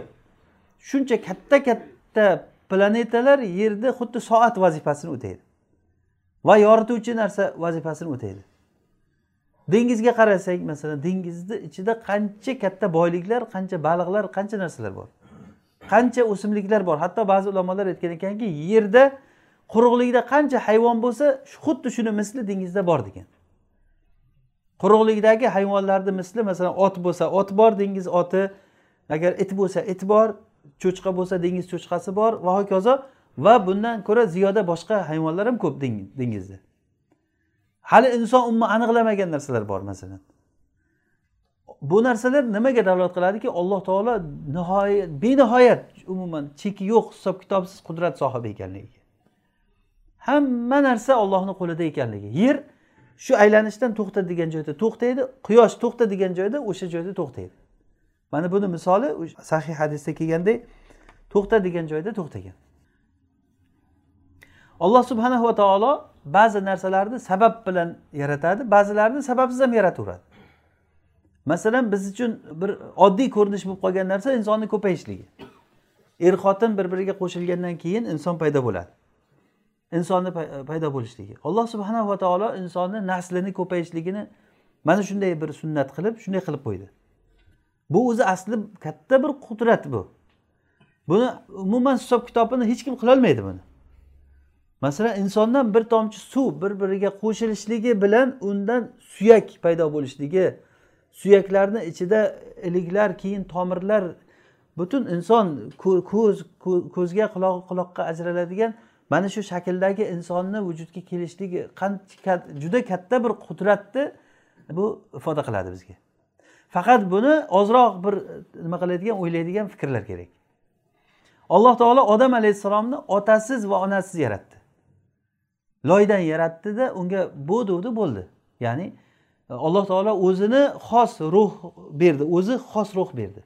Shuncha katta katta planetalar yerda xuddi soat vazifasini o'taydi. Va yorituvchi narsa vazifasini o'taydi. Dengizga qarasak masalan dengizni ichida qancha katta boyliklar qancha baliqlar qancha narsalar bor? Qancha o'simliklar bor? Hatto ba'zi ulamolar aytgan ekanki yerda quruqlikda qancha hayvon bo'lsa xuddi shuni misli dengizda bor degan. Quruqlikdagi hayvonlarni misli masalan ot bo'lsa ot bor dengiz oti agar it bo'lsa it bor cho'chqa bo'lsa dengiz cho'chqasi bor va hokazo va bundan ko'ra ziyoda boshqa hayvonlar ham ko'p dengizda. Hali inson umuman aniqlamagan narsalar bor masalan. Bu narsalar nimaga dalolat qiladiki? Alloh taolo nihoyat benihoyat umuman cheki yo'q hisob kitobsiz qudrat sohibi ekanligiga. Hamma narsa ollohni qo'lida ekanligi. Yer shu aylanishdan to'xta degan joyda to'xtaydi quyosh to'xta degan joyda o'sha joyda to'xtaydi. Mana buni misoli sahih hadisda kelgandek to'xta degan joyda to'xtagan. Alloh subhanahu va taolo ba'zi narsalarni sabab bilan yaratadi ba'zilarini sababsiz ham yarataveradi. Masalan biz uchun bir oddiy ko'rinish bo'lib qolgan narsa insonni ko'payishligi. Er xotin bir biriga qo'shilgandan keyin inson paydo bo'ladi. Insonni paydo bo'lishligi. Alloh subhanahu va taolo insonni naslini ko'payishligini mana shunday bir sunnat qilib shunday qilib qo'ydi. Bu o'zi asli katta bir qudrat bu. Buni umuman hisob kitobini hech kim qilolmaydi buni. Masalan insondan bir tomchi suv bir biriga qo'shilishligi bilan undan suyak paydo bo'lishligi suyaklarni ichida iliklar keyin tomirlar butun inson ko'z ko'zga quloq quloqqa ajraladigan mana shu shakldagi insonni vujudga kelishligi juda katta bir qudratni bu ifoda qiladi bizga. Faqat buni ozroq bir e, nima qiladigan o'ylaydigan fikrlar kerak. Alloh taolo odam alayhissalomni otasiz va onasiz yaratdi. Loydan yaratdida unga bu degdi bo'ldi. Ya'ni e, alloh taolo o'zini xos ruh berdi o'zi xos ruh berdi.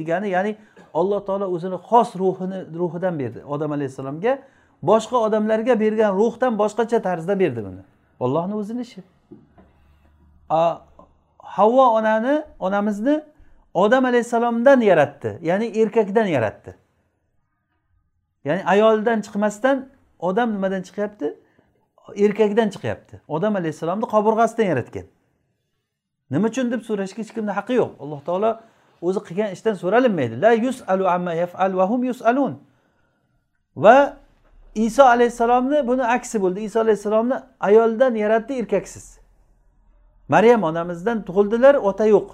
Degani ya'ni alloh taolo o'zini xos ruhini ruhidan berdi. Odam alayhissalomga boshqa odamlarga bergan ruhdan boshqacha tarzda berdi uni ollohni o'zini ishi. Havvo onani onamizni odam alayhissalomdan yaratdi ya'ni erkakdan yaratdi. Ya'ni ayoldan chiqmasdan odam nimadan chiqyapti? Erkakdan chiqyapti. Odam alayhissalomni qobirg'asidan yaratgan. Nima uchun deb so'rashga hech kimni haqqi yo'q. Alloh taolo o'zi qilgan ishdan so'ralinmaydi. La yusalu amma yafal va hum yusalun. Va iso alayhissalomni buni aksi bo'ldi. Iso alayhissalomni ayoldan yaratdi erkaksiz. Maryam onamizdan tug'ildilar ota yo'q.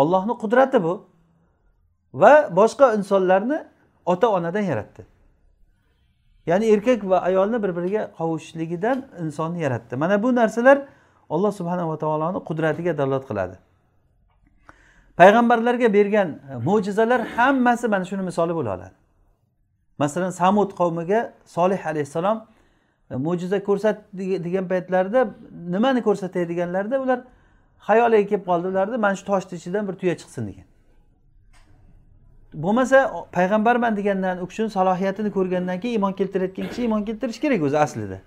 Ollohni qudrati bu. Va boshqa insonlarni ota onadan yaratdi. Ya'ni erkak va ayolni bir biriga qovushishligidan insonni yaratdi. Mana bu narsalar alloh subhanava taoloni qudratiga dalolat qiladi. Payg'ambarlarga bergan e, mo'jizalar hammasi mana shuni misoli bo'la oladi. Masalan samud qavmiga solih alayhissalom E, mo'jiza ko'rsat degan paytlarida nimani ko'rsatay deganlarida ular xayoliga kelib qoldi. Ularni mana shu toshni ichidan bir tuya chiqsin degan. Bo'lmasa payg'ambarman degandan u kishini salohiyatini ko'rgandan keyin iymon keltirayotgan kishi iymon keltirishi kerak o'zi aslida.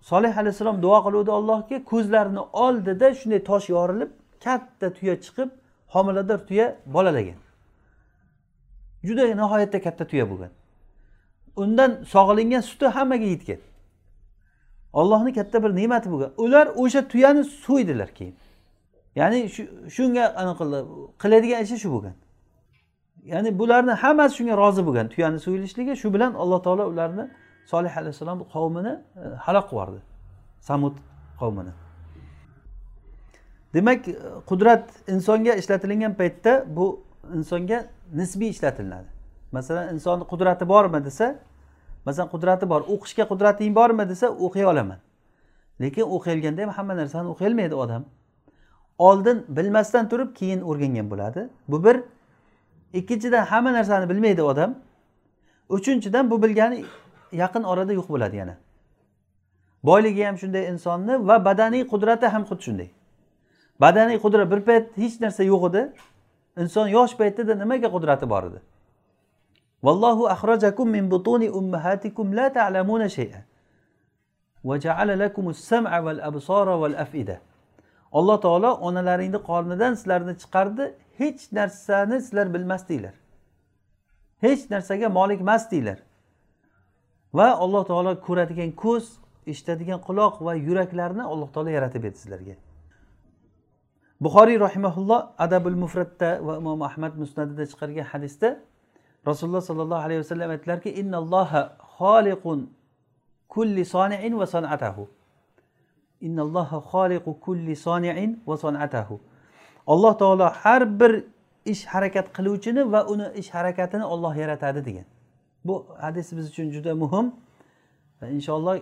Solih alayhissalom duo qiluvdi allohga ko'zlarini oldida shunday tosh yorilib katta tuya chiqib homilador tuya bolalagan. Juda nihoyatda katta tuya bo'lgan. Undan sog'ilingan suti hammaga yetgan ollohni katta bir ne'mati bo'lgan ular o'sha tuyani so'ydilar keyin. Ya'ni shunga qiladigan ishi shu bo'lgan. Ya'ni bularni hammasi shunga rozi bo'lgan tuyani so'yilishligi shu bilan alloh taolo ularni solih alayhissalom qavmini e, halok qilib yubordi samud qavmini. Demak e, qudrat insonga ishlatilingan paytda bu insonga nisbiy ishlatilinadi masalan insonni qudrati bormi desa masalan qudrati bor o'qishga qudrating bormi desa o'qiy olaman. Lekin o'qiyolganda ham hamma narsani o'qiyolmaydi odam. Oldin bilmasdan turib keyin o'rgangan bo'ladi. Bu bir. Ikkinchidan hamma narsani bilmaydi odam. Uchinchidan bu bilgani yaqin orada yo'q bo'ladi yana. Boyligi ham shunday insonni va badaniy qudrati ham xuddi shunday. Badaniy qudrat bir payt hech narsa yo'q edi. Inson yosh paytida nimaga qudrati bor edi? Vallohu axrajakum min butuni ummahatikum la ta'lamuna shay'a. Va ja'ala lakumus sam'a val absara val af'ida. Alloh taolo onalaringni qornidan sizlarni chiqardi hech narsani sizlar bilmasdinglar. Hech narsaga molik emasdinglar. Va alloh taolo ko'radigan ko'z eshitadigan quloq va yuraklarni alloh taolo yaratib berdi sizlarga. Buxoriy rahimaulloh adabul mufratda va imom ahmad musnadida chiqargan hadisda rasululloh sollallohu alayhi vasallam aytdilarki innalloha xoliqun kulli soniin va sanatahu. Innalloha xoliqu kulli soniin va sanatahu. Alloh taolo har bir ish harakat qiluvchini va uni ish harakatini olloh yaratadi degan. Bu hadis biz uchun juda muhim va inshaalloh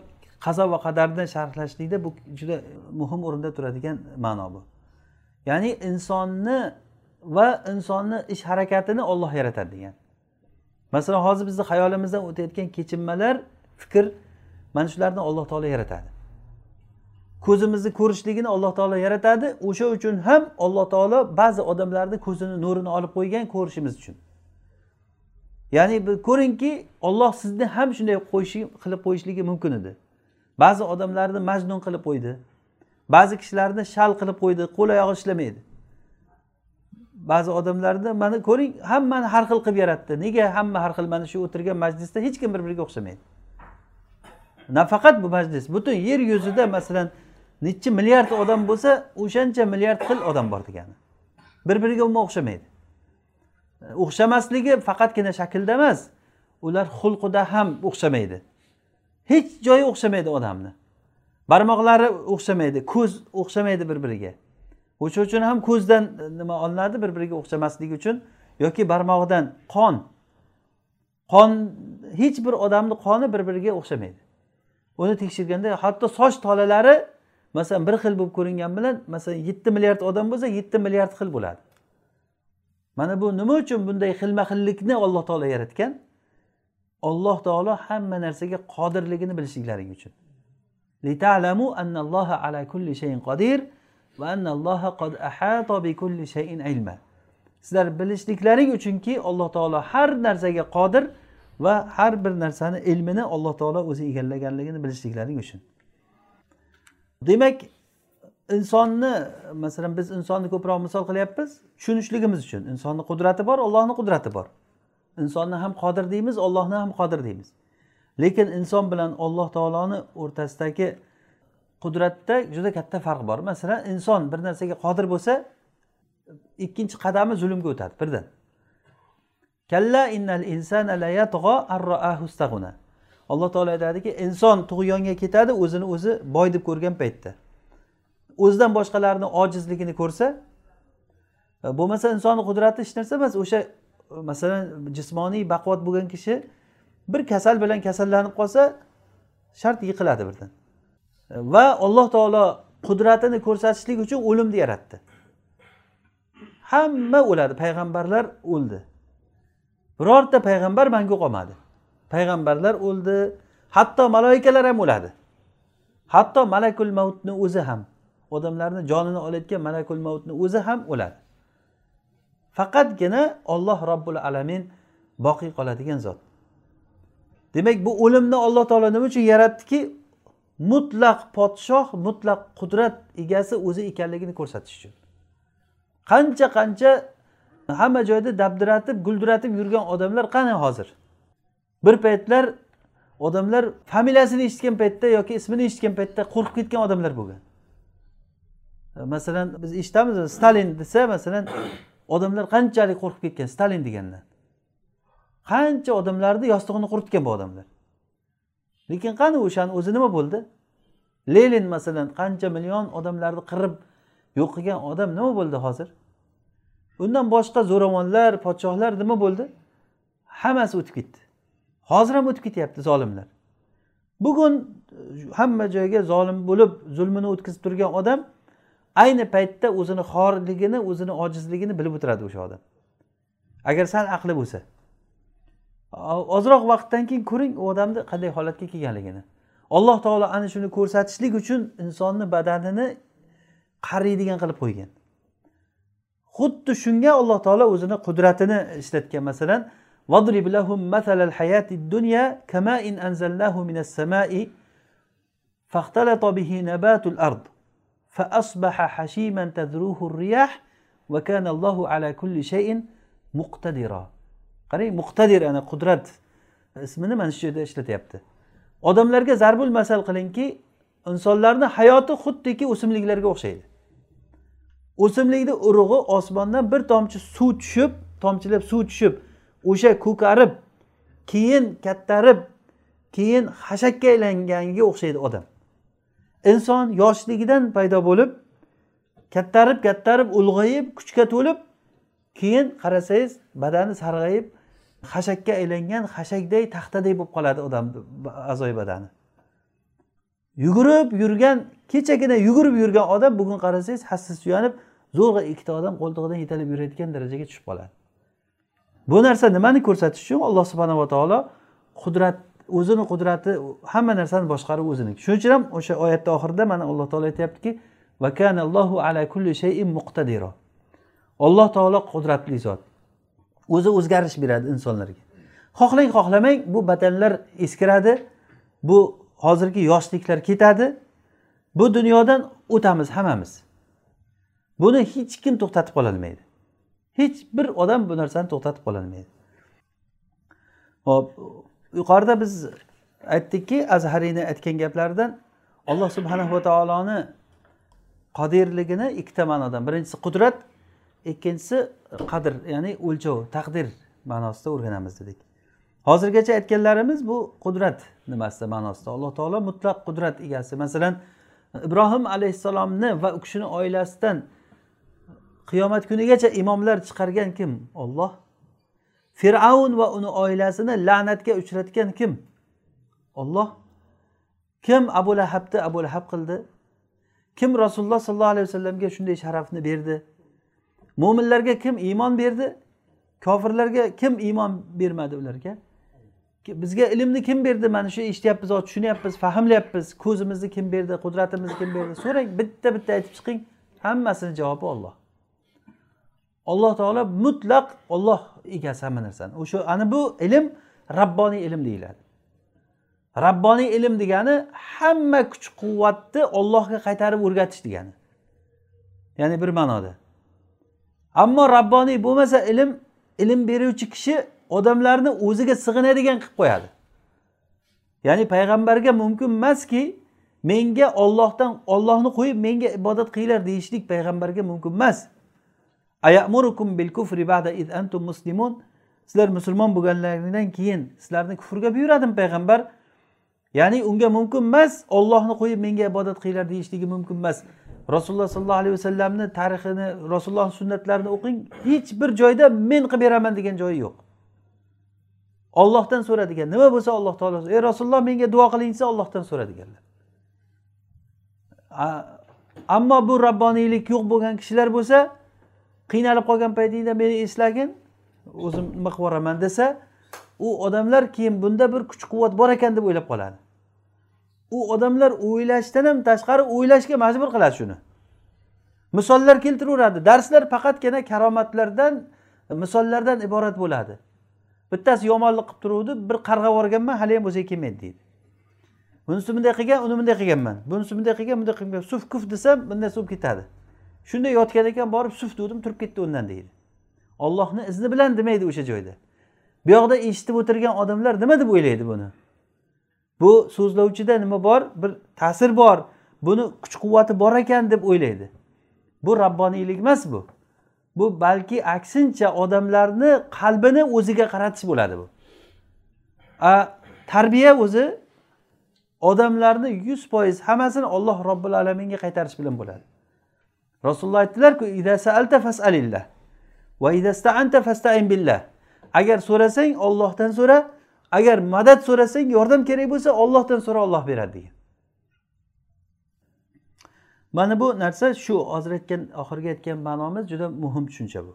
qazo va qadarni sharhlashlikda bu juda muhim o'rinda turadigan ma'no bu. Ya'ni insonni va insonni ish harakatini olloh yaratadi degan. Masalan hozir bizni xayolimizdan o'tayotgan kechinmalar fikr mana shularni alloh taolo yaratadi. Ko'zimizni ko'rishligini alloh taolo yaratadi. O'sha uchun ham alloh taolo ba'zi odamlarni ko'zini nurini olib qo'ygan ko'rishimiz uchun. Ya'ni ko'ringki olloh sizni ham shunday qo'yishi qilib qo'yishligi mumkin edi. Ba'zi odamlarni majnun qilib qo'ydi. Ba'zi kishilarni shal qilib qo'ydi qo'l oyog'i ishlamaydi. Ba'zi odamlarni mana ko'ring hammani har xil qilib yaratdi. Nega hamma har xil mana shu o'tirgan majlisda hech kim bir biriga o'xshamaydi? Nafaqat bu majlis. Butun yer yuzida masalan nechi milliard odam bo'lsa o'shancha milliard xil odam bor degani. Bir biriga umuman o'xshamaydi. O'xshamasligi faqatgina shaklda emas. Ular xulqida ham o'xshamaydi. Hech joyi o'xshamaydi odamni. Barmoqlari o'xshamaydi ko'z o'xshamaydi bir biriga o'sha uchun ham ko'zdan e, nima olinadi bir biriga o'xshamasligi uchun yoki barmog'idan qon qon hech bir odamni qoni bir biriga o'xshamaydi. Uni tekshirganda hatto soch tolalari masalan bir xil bo'lib ko'ringan bilan masalan yetti milliard odam bo'lsa yetti milliard xil bo'ladi. Mana bu nima uchun bunday xilma xillikni alloh taolo yaratgan? Alloh taolo hamma narsaga qodirligini bilishliklaring uchun. Ala annalloha ala kulli shayin qodir sizlar bilishliklaring uchunki alloh taolo har narsaga qodir va har bir narsani ilmini alloh taolo o'zi egallaganligini bilishliklaring uchun. Demak insonni masalan biz insonni ko'proq misol qilyapmiz tushunishligimiz uchun. Insonni qudrati bor ollohni qudrati bor. Insonni ham qodir deymiz ollohni ham qodir deymiz. Lekin inson bilan alloh taoloni o'rtasidagi qudratda juda katta farq bor. Masalan inson bir narsaga qodir bo'lsa ikkinchi qadami zulmga o'tadi birdan. Kalla innal insana la alloh taolo aytadiki inson tug'yonga ketadi o'zini o'zi boy deb ko'rgan paytda. O'zidan boshqalarni ojizligini ko'rsa e, bo'lmasa insonni qudrati hech narsa emas o'sha e, masalan jismoniy baquvvat bo'lgan kishi bir kasal bilan kasallanib qolsa shart yiqiladi birdan. Va alloh taolo qudratini ko'rsatishlik uchun o'limni yaratdi. Hamma o'ladi. Payg'ambarlar o'ldi. Birorta payg'ambar mangu qolmadi payg'ambarlar o'ldi. Hatto maloikalar ham o'ladi. Hatto malakul mavtni o'zi ham odamlarni jonini olayotgan malakul mavtni o'zi ham o'ladi. Faqatgina olloh robbul alamin boqiy qoladigan zot. Demak bu o'limni alloh taolo nima uchun yaratdiki? Mutlaq podshoh mutlaq qudrat egasi o'zi ekanligini ko'rsatish uchun. Qancha qancha hamma joyda dabdiratib guldiratib yurgan odamlar qani hozir? Bir paytlar odamlar familiyasini eshitgan paytda yoki ismini eshitgan paytda qo'rqib ketgan odamlar bo'lgan. Masalan biz eshitamiz stalin desa masalan odamlar qanchalik qo'rqib ketgan stalin degandan qancha odamlarni yostig'ini quritgan bu odamlar. Lekin qani o'shani o'zi nima bo'ldi? Lenin masalan qancha million odamlarni qirib yo'q qilgan odam nima bo'ldi hozir? Undan boshqa zo'ravonlar podshohlar nima bo'ldi? Hammasi o'tib ketdi. Hozir ham o'tib ketyapti zolimlar. Bugun e, hamma joyga zolim bo'lib zulmini o'tkazib turgan odam ayni paytda o'zini xorligini o'zini ojizligini bilib o'tiradi o'sha odam. Agar sal aqli bo'lsa. ozroq vaqtdan keyin ko'ring u odamni qanday holatga kelganligini alloh taolo ana shuni ko'rsatishlik uchun insonni badanini qariydigan qilib qo'ygan xuddi shunga alloh taolo o'zini qudratini ishlatgan masalan واضرب لهم مثل الحياة الدنيا كماء أنزلناه من السماء فاختلط به نبات الأرض فأصبح حشيما تذروه الرياح وكان الله على كل شيء مقتدرا Qarang muqtadir ana qudrat ismini mana shu yerda ishlatyapti. Odamlarga zarbul masal qilingki insonlarni hayoti xuddiki o'simliklarga o'xshaydi. O'simlikni urug'i osmondan bir tomchi suv tushib tomchilab suv tushib o'sha ko'karib keyin kattarib keyin xashakka aylanganga o'xshaydi odam. Inson yoshligidan paydo bo'lib kattarib kattarib ulg'ayib kuchga to'lib keyin qarasangiz badani sarg'ayib xashakka aylangan xashakday taxtaday bo'lib qoladi odamni a'zoyi badani yugurib yurgan kechagina yugurib yurgan odam bugun qarasangiz hassasi suyanib zo'rg'a ikkita odam qo'ltig'idan yetalab yurayotgan darajaga tushib qoladi. Bu narsa nimani ko'rsatish uchun? Alloh subhanava taolo qudrat o'zini qudrati hamma narsani boshqarib o'ziniki shuning uchun ham o'sha oyatni oxirida mana alloh taolo aytyaptiki ala kulli shayin muqtadiro. Alloh taolo qudratli zot. O'zi o'zgarish beradi insonlarga. Xohlang xohlamang bu badanlar eskiradi bu hozirgi yoshliklar ketadi bu dunyodan o'tamiz hammamiz. Buni hech kim to'xtatib qololmaydi. Hech bir odam bu narsani to'xtatib qololmaydi. Hop yuqorida biz aytdikki azhariyni aytgan gaplaridan alloh subhanava taoloni qodirligini ikkita ma'nodan birinchisi qudrat ikkinchisi qadr ya'ni o'lchov taqdir ma'nosida o'rganamiz dedik. Hozirgacha aytganlarimiz bu qudrat nimasida ma'nosida. Alloh taolo mutlaq qudrat egasi. Masalan ibrohim alayhissalomni va u kishini oilasidan qiyomat kunigacha imomlar chiqargan kim? Olloh fir'avn va uni oilasini la'natga uchratgan kim? Olloh kim abu lahabni abu lahab qildi? Kim rasululloh sollallohu alayhi vasallamga shunday sharafni berdi? Mo'minlarga kim iymon berdi? Kofirlarga kim iymon bermadi ularga? Bizga ilmni kim berdi? Mana shu eshityapmiz tushunyapmiz fahmlayapmiz. Ko'zimizni kim berdi qudratimizni kim berdi? So'rang bitta bitta aytib chiqing. Hammasini javobi olloh alloh taolo mutlaq olloh egasi hamma narsani. O'sha ana bu ilm rabboniy ilm deyiladi. Rabboniy ilm degani hamma kuch quvvatni ollohga qaytarib o'rgatish degani. Ya'ni bir ma'noda. Ammo rabboniy bo'lmasa ilm ilm beruvchi kishi odamlarni o'ziga sig'inadigan qilib qo'yadi. Ya'ni payg'ambarga mumkin emaski menga ollohdan ollohni qo'yib menga ibodat qilinglar deyishlik payg'ambarga mumkin emas. Ayamurukum bil kufri ba'da iz antum muslimun. Sizlar musulmon bo'lganlaringdan keyin sizlarni kufrga buyuradimi payg'ambar. Ya'ni unga mumkin emas ollohni qo'yib menga ibodat qilinglar deyishligi mumkin emas. Rasululloh sollallohu alayhi vasallamni tarixini rasulullohni sunnatlarini o'qing. Hech bir joyda men qilib beraman degan joyi yo'q. Ollohdan so'ra degan nima bo'lsa alloh taolo ey rasululloh menga duo qiling desa ollohdan so'ra deganlar ammo bu rabboniylik yo'q bo'lgan kishilar bo'lsa qiynalib qolgan paytingda meni eslagin o'zim nima qilib yuboraman desa u odamlar keyin bunda bir kuch quvvat bor ekan deb o'ylab qoladi. U odamlar o'ylashdan ham tashqari o'ylashga majbur qiladi shuni. Misollar keltiraveradi. Darslar faqatgina karomatlardan misollardan iborat bo'ladi. Bittasi yomonlik qilib turuvdi bir qarg'ab yuborganman haliyam o'ziga kelmaydi deydi. Bunisi bunday qilgan uni bunday qilganman. Bunisi bunday qilgan bunday qilgan. Suf kuf desam bunday bo'lib ketadi. Shunday yotgan ekan borib suf degandim turib ketdi undan deydi. Ollohni izni bilan demaydi o'sha joyda. Bu yoqda eshitib o'tirgan odamlar nima deb o'ylaydi buni? Bu so'zlovchida nima bor? Bir ta'sir bor. Buni kuch quvvati bor ekan deb o'ylaydi. Bu rabboniylik emas bu. Bu balki aksincha odamlarni qalbini o'ziga qaratish bo'ladi bu. A tarbiya o'zi odamlarni yuz foiz hammasini olloh robbil alaminga qaytarish bilan bo'ladi. Rasululloh aytdilarku agar so'rasang ollohdan so'ra agar madad so'rasang yordam kerak bo'lsa ollohdan so'ra olloh beradi degan. Mana bu narsa shu hozir aytgan oxirgi aytgan ma'nomiz juda muhim tushuncha bu.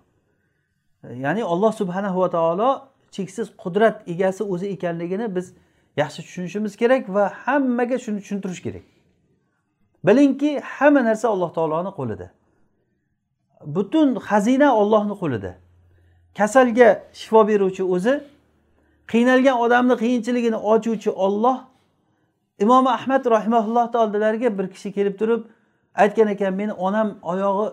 Ya'ni olloh subhanahu va taolo cheksiz qudrat egasi o'zi ekanligini biz yaxshi tushunishimiz kerak va hammaga shuni tushuntirish kerak. Bilingki hamma narsa alloh taoloni qo'lida. Butun xazina ollohni qo'lida. Kasalga shifo beruvchi o'zi qiynalgan odamni qiyinchiligini ochuvchi olloh imom ahmad rahimaullohni oldilariga bir kishi kelib turib aytgan ekan meni onam oyog'i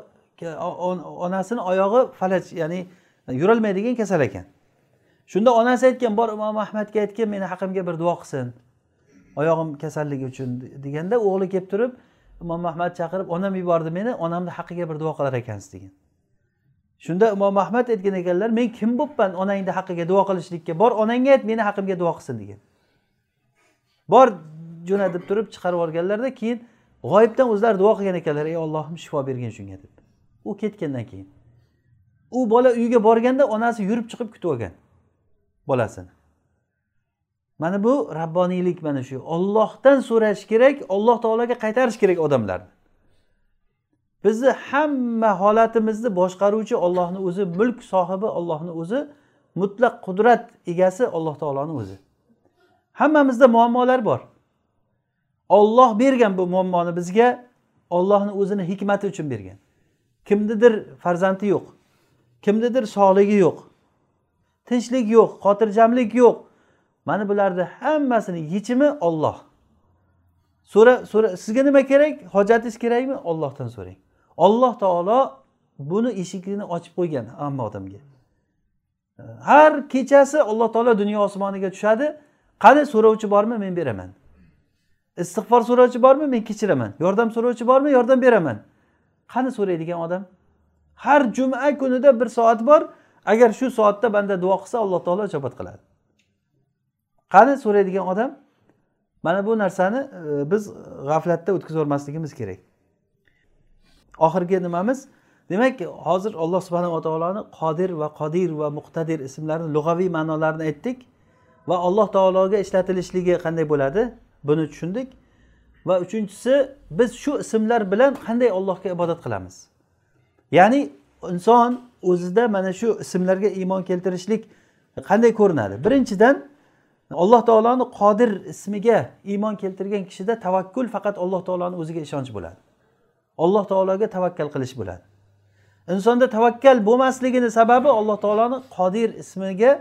onasini oyog'i falaj ya'ni yurolmaydigan kasal ekan. Shunda onasi aytgan bor imom ahmadga aytgin meni haqimga bir duo qilsin oyog'im kasalligi uchun deganda o'g'li kelib turib imom ahmad chaqirib onam yubordi meni onamni haqqiga bir duo qilar ekansiz degan. Shunda imom ahmad aytgan ekanlar men kim bo'libman onangni haqqiga duo qilishlikka? Bor onangga ayt meni haqqimga duo qilsin degan. Bor jo'na deb turib chiqarib yuborganlarda keyin g'oyibdan o'zlari duo qilgan ekanlar ey ollohim shifo bergin shunga deb. U ketgandan keyin. U bola uyiga borganda onasi yurib chiqib kutib olgan bolasini. Mana bu rabboniylik mana shu. Ollohdan so'rash kerak olloh taologa qaytarish kerak odamlarni. Bizni hamma holatimizni boshqaruvchi ollohni o'zi mulk sohibi ollohni o'zi mutlaq qudrat egasi alloh taoloni o'zi. Hammamizda muammolar bor. Olloh bergan bu muammoni bizga ollohni o'zini hikmati uchun bergan. Kimnidir farzandi yo'q kimnidir sog'ligi yo'q tinchlik yo'q xotirjamlik yo'q. Mana bularni hammasini yechimi olloh so'ra so'ra sizga nima kerak? Hojatingiz kerakmi? Ollohdan so'rang. Olloh taolo buni eshigini ochib qo'ygan hamma odamga. Har kechasi alloh taolo dunyo osmoniga tushadi. Qani so'rovchi bormi men beraman. Istig'for so'rovchi bormi men kechiraman. Yordam so'rovchi bormi yordam beraman. Qani so'raydigan odam? Har juma kunida bir soat bor. Agar shu soatda banda duo qilsa alloh taolo ijobat qiladi. Qani so'raydigan odam? Mana bu narsani e, biz g'aflatda o'tkazolmasligimiz kerak. Oxirgi nimamiz? Demak hozir alloh subhanava taoloni qodir va qodir va muqtadir ismlarini lug'aviy ma'nolarini aytdik va alloh taologa ishlatilishligi qanday bo'ladi? Buni tushundik. Va uchinchisi biz shu ismlar bilan qanday allohga ibodat qilamiz? Ya'ni inson o'zida mana shu ismlarga iymon keltirishlik qanday ko'rinadi? Birinchidan alloh taoloni qodir ismiga iymon keltirgan kishida tavakkul faqat alloh taoloni o'ziga ishonch bo'ladi. Alloh taologa tavakkal qilish bo'ladi insonda tavakkal bo'lmasligini sababi alloh taoloni qodir ismiga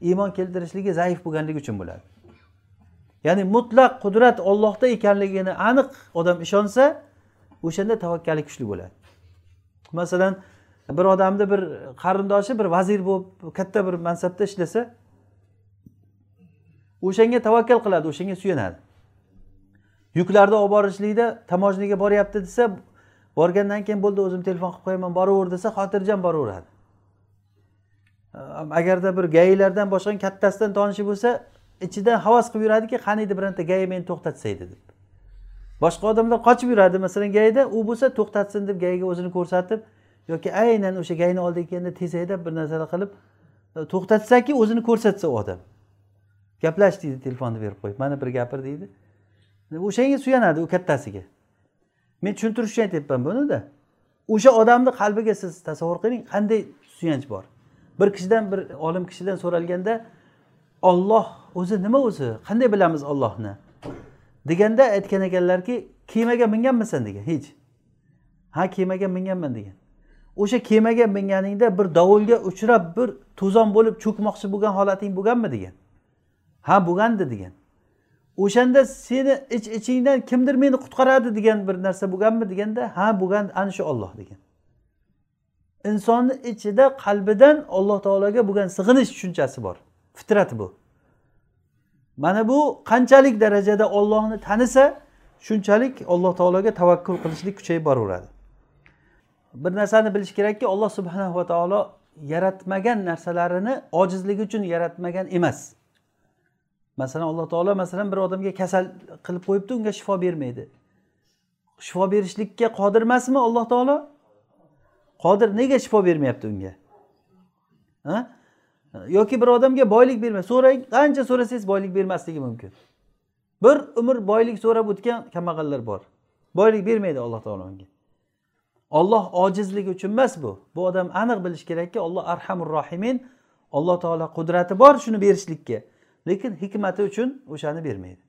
iymon keltirishligi zaif bo'lganligi uchun bo'ladi. Ya'ni mutlaq qudrat ollohda ekanligini aniq odam ishonsa o'shanda tavakkali kuchli bo'ladi. Masalan bir odamni bir qarindoshi bir vazir bo'lib katta bir mansabda ishlasa o'shanga tavakkal qiladi o'shanga suyanadi. Yuklarni olib borishlikda tamojniga boryapti desa borgandan keyin bo'ldi o'zim telefon qilib qo'yaman boraver desa xotirjam boraveradi agarda bir gaylardan boshqa kattasidan tonishi bo'lsa ichidan havas qilib yuradiki qaniydi bironta gay meni to'xtatsaydi deb. Boshqa odamlar qochib yuradi masalan gayda u bo'lsa to'xtatsin deb gayga o'zini ko'rsatib yoki aynan o'sha gayni oldiga kelganda tez haydab bir narsalar qilib e, to'xtatsaki o'zini ko'rsatsa u odam. Gaplash deydi telefonni berib qo'yib mana bir gapir deydi. O'shanga suyanadi u kattasiga. Men tushuntirish uchun aytyapman bunida o'sha odamni qalbiga siz tasavvur qiling qanday suyanch bor? Bir kishidan bir olim kishidan so'ralganda olloh o'zi nima o'zi? Qanday bilamiz ollohni deganda aytgan ekanlarki kemaga minganmisan degan hech. Ha kemaga minganman degan. O'sha kemaga minganingda bir dovulga uchrab bir to'zon bo'lib cho'kmoqchi bo'lgan holating bo'lganmi degan. Ha bo'lgandi degan. O'shanda seni ich ichingdan kimdir meni qutqaradi degan bir narsa bo'lganmi deganda ha bo'lgan ana shu olloh degan. Insonni ichida qalbidan alloh taologa bo'lgan sig'inish tushunchasi bor. Fitrat bu. Mana bu qanchalik darajada ollohni tanisa shunchalik alloh taologa tavakkul qilishlik kuchayib boraveradi. Bir narsani bilish kerakki alloh subhanahu va taolo yaratmagan narsalarini ojizligi uchun yaratmagan emas. Masalan alloh taolo masalan bir odamga kasal qilib qo'yibdi unga shifo bermaydi. Shifo berishlikka qodir emasmi alloh taolo? Qodir nega shifo bermayapti unga? Yoki bir odamga boylik bermay so'rang qancha so'rasangiz boylik bermasligi mumkin. Bir umr boylik so'rab o'tgan kambag'allar bor. Boylik bermaydi alloh taolo unga. Olloh ojizligi uchun emas bu. Bu odam aniq bilishi kerakki olloh arhamur rohimin alloh taolo qudrati bor shuni berishlikka. Lekin hikmati uchun o'shani bermaydi.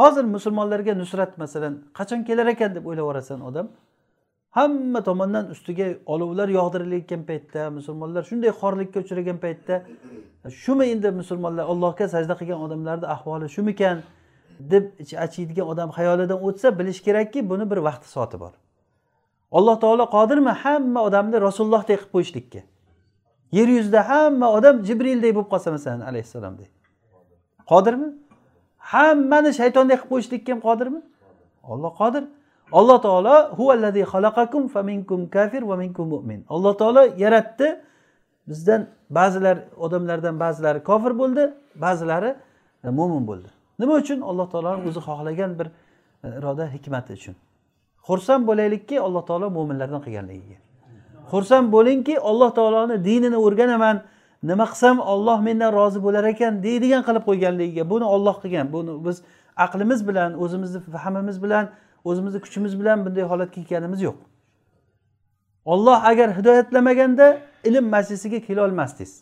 Hozir musulmonlarga nusrat masalan qachon kelar ekan deb o'ylab yuborasan odam hamma tomondan ustiga olovlar yog'dirilayotgan paytda musulmonlar shunday xorlikka uchragan paytda shumi endi musulmonlar allohga sajda qilgan odamlarni ahvoli shumikan? deb achiydigan odam xayolidan o'tsa bilish kerakki buni bir vaqti soati bor. Alloh taolo qodirmi? Hamma odamni rasulullohdek qilib qo'yishlikka. Yer yuzida hamma odam jibrilday bo'lib qolsa masalan alayhissalomdek qodirmi? Hammani shaytondek qilib qo'yishlikka ham qodirmi? Olloh qodir. Alloh taolo huvallazi xalaqakum faminkum kafir va minkum mu'min. Alloh taolo yaratdi. Bizdan ba'zilar odamlardan ba'zilari kofir bo'ldi ba'zilari e, mo'min bo'ldi. Nima uchun? Alloh taoloni o'zi xohlagan bir e, iroda hikmati uchun. Xursand bo'laylikki alloh taolo mo'minlardan qilganligiga. Xursand bo'lingki alloh taoloni dinini o'rganaman. Nima qilsam olloh mendan rozi bo'lar ekan deydigan qilib qo'yganligiga buni olloh qilgan. Buni biz aqlimiz bilan o'zimizni fahmimiz bilan o'zimizni kuchimiz bilan bunday holatga kelganimiz yo'q. Olloh agar hidoyatlamaganda ilm majlisiga kelolmasdingiz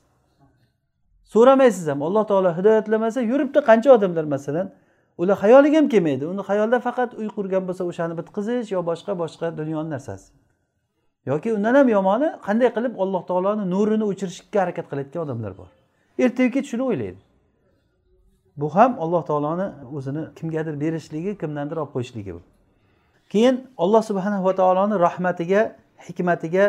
so'ramaysiz ham alloh taolo hidoyatlamasa yuribdi qancha odamlar masalan. Ular xayoliga ham kelmaydi. Uni xayolida faqat uy qurgan bo'lsa o'shani bitqizish yo boshqa boshqa dunyoni narsasi. Yoki undan ham yomoni qanday qilib alloh taoloni nurini o'chirishga harakat qilayotgan odamlar bor. Ertayu kech shuni o'ylaydi. Bu ham alloh taoloni o'zini kimgadir berishligi kimdandir olib qo'yishligi bu. Keyin alloh subhana va taoloni rahmatiga hikmatiga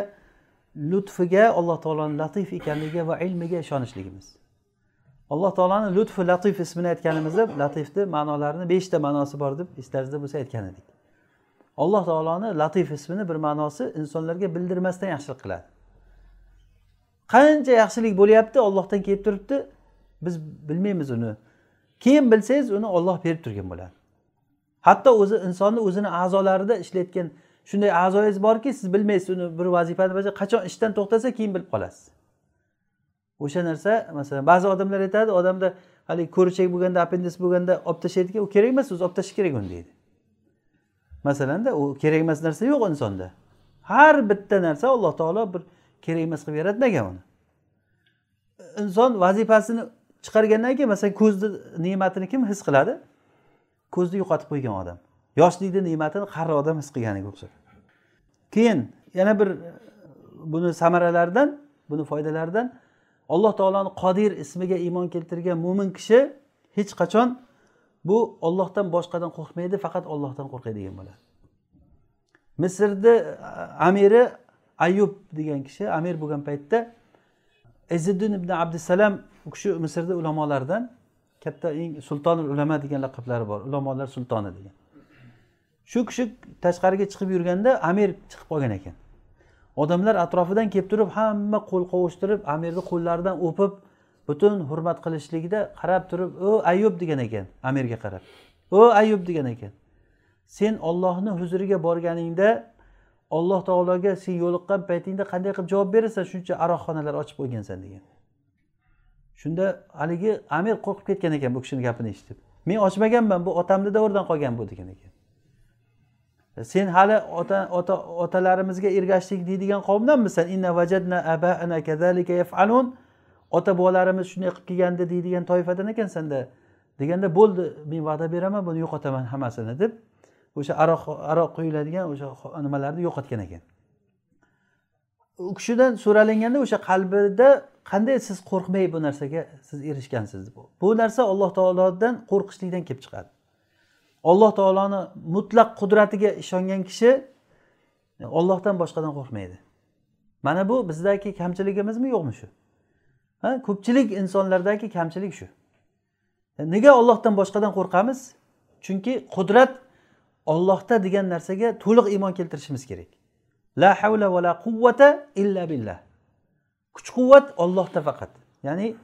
lutfiga alloh taoloni latif ekanligiga va ilmiga ishonishligimiz. Alloh taoloni lutfi latif ismini aytganimizda latifni ma'nolarini beshta ma'nosi bor deb eslaringizda bo'lsa aytgan edik. Alloh taoloni latif ismini bir ma'nosi insonlarga bildirmasdan yaxshilik qiladi. Qancha yaxshilik bo'lyapti ollohdan kelib turibdi biz bilmaymiz uni. Keyin bilsangiz uni olloh berib turgan bo'ladi. Hatto o'zi insonni o'zini a'zolarida ishlayotgan shunday a'zoyingiz borki siz bilmaysiz uni bir vazifani bajar qachon ishdan to'xtasa keyin bilib qolasiz. O'sha narsa masalan ba'zi odamlar aytadi odamda haligi ko'richak bo'lganda appendis bo'lganda olib tashlaydiki u kerak emas o'zi olib tashlash kerak uni deydi. Masalanda u kerak emas narsa yo'q insonda. Har bitta narsa alloh taolo bir kerak emas qilib yaratmagan uni. Inson vazifasini chiqargandan keyin masalan ko'zni ne'matini kim his qiladi? Ko'zni yo'qotib qo'ygan odam. Yoshlikni ne'matini qari odam his qilganiga o'xshaydi keyin yana bir buni samaralaridan buni foydalaridan alloh taoloni qodir ismiga iymon keltirgan mo'min kishi hech qachon bu ollohdan boshqadan qo'rqmaydi faqat ollohdan qo'rqadigan bo'ladi misrni amiri ayub degan kishi amir bo'lgan paytda iziddin ibn abdusalam u kishi misrni ulamolaridan katta eng sulton ulama degan laqablari bor ulamolar sultoni degan. Shu kishi tashqariga chiqib yurganda amir chiqib qolgan ekan. Odamlar atrofidan kelib turib hamma qo'l qovushtirib amirni qo'llaridan o'pib butun hurmat qilishligida qarab turib o ayub degan ekan amirga qarab. O ayub degan ekan. Sen ollohni huzuriga borganingda olloh taologa sen yo'liqqan paytingda qanday qilib javob berasan? Shuncha aroqxonalar ochib qo'ygansan degan. Shunda haligi amir qo'rqib ketgan ekan bu kishini gapini eshitib. Men ochmaganman bu otamni davridan qolgan bu degan ekan. Sen hali ota ota otalarimizga ergashdik deydigan qavmdanmisan? Ota bobolarimiz shunday qilib kelgandi deydigan toifadan ekansanda deganda bo'ldi men va'da beraman buni yo'qotaman hammasini deb o'sha aroq aroq quyiladigan o'sha nimalarni yo'qotgan ekan. U kishidan so'ralinganda o'sha qalbida qanday siz qo'rqmay bu narsaga siz erishgansiz bu. Bu narsa alloh taolodan qo'rqishlikdan kelib chiqadi. Alloh taoloni mutlaq qudratiga ishongan kishi ollohdan boshqadan qo'rqmaydi. Mana bu bizdagi kamchiligimizmi yo'qmi shu? Ko'pchilik insonlardagi kamchilik shu. E, nega ollohdan boshqadan qo'rqamiz? Chunki qudrat ollohda degan narsaga to'liq iymon keltirishimiz kerak. La havla va la quvvata illa billah. Kuch quvvat ollohda faqat. Ya'ni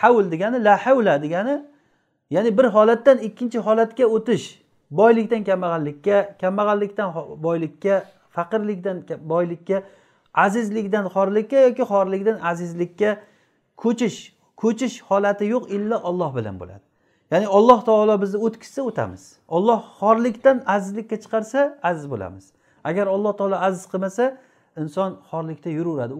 havl degani la havla degani ya'ni bir holatdan ikkinchi holatga o'tish. Boylikdan kambag'allikka kambag'allikdan boylikka faqirlikdan boylikka azizlikdan xorlikka yoki xorlikdan azizlikka ko'chish ko'chish holati yo'q illo olloh bilan bo'ladi. Ya'ni alloh taolo bizni o'tkazsa o'tamiz. Olloh xorlikdan azizlikka chiqarsa aziz bo'lamiz. Agar alloh taolo aziz qilmasa inson xorlikda yuraveradi.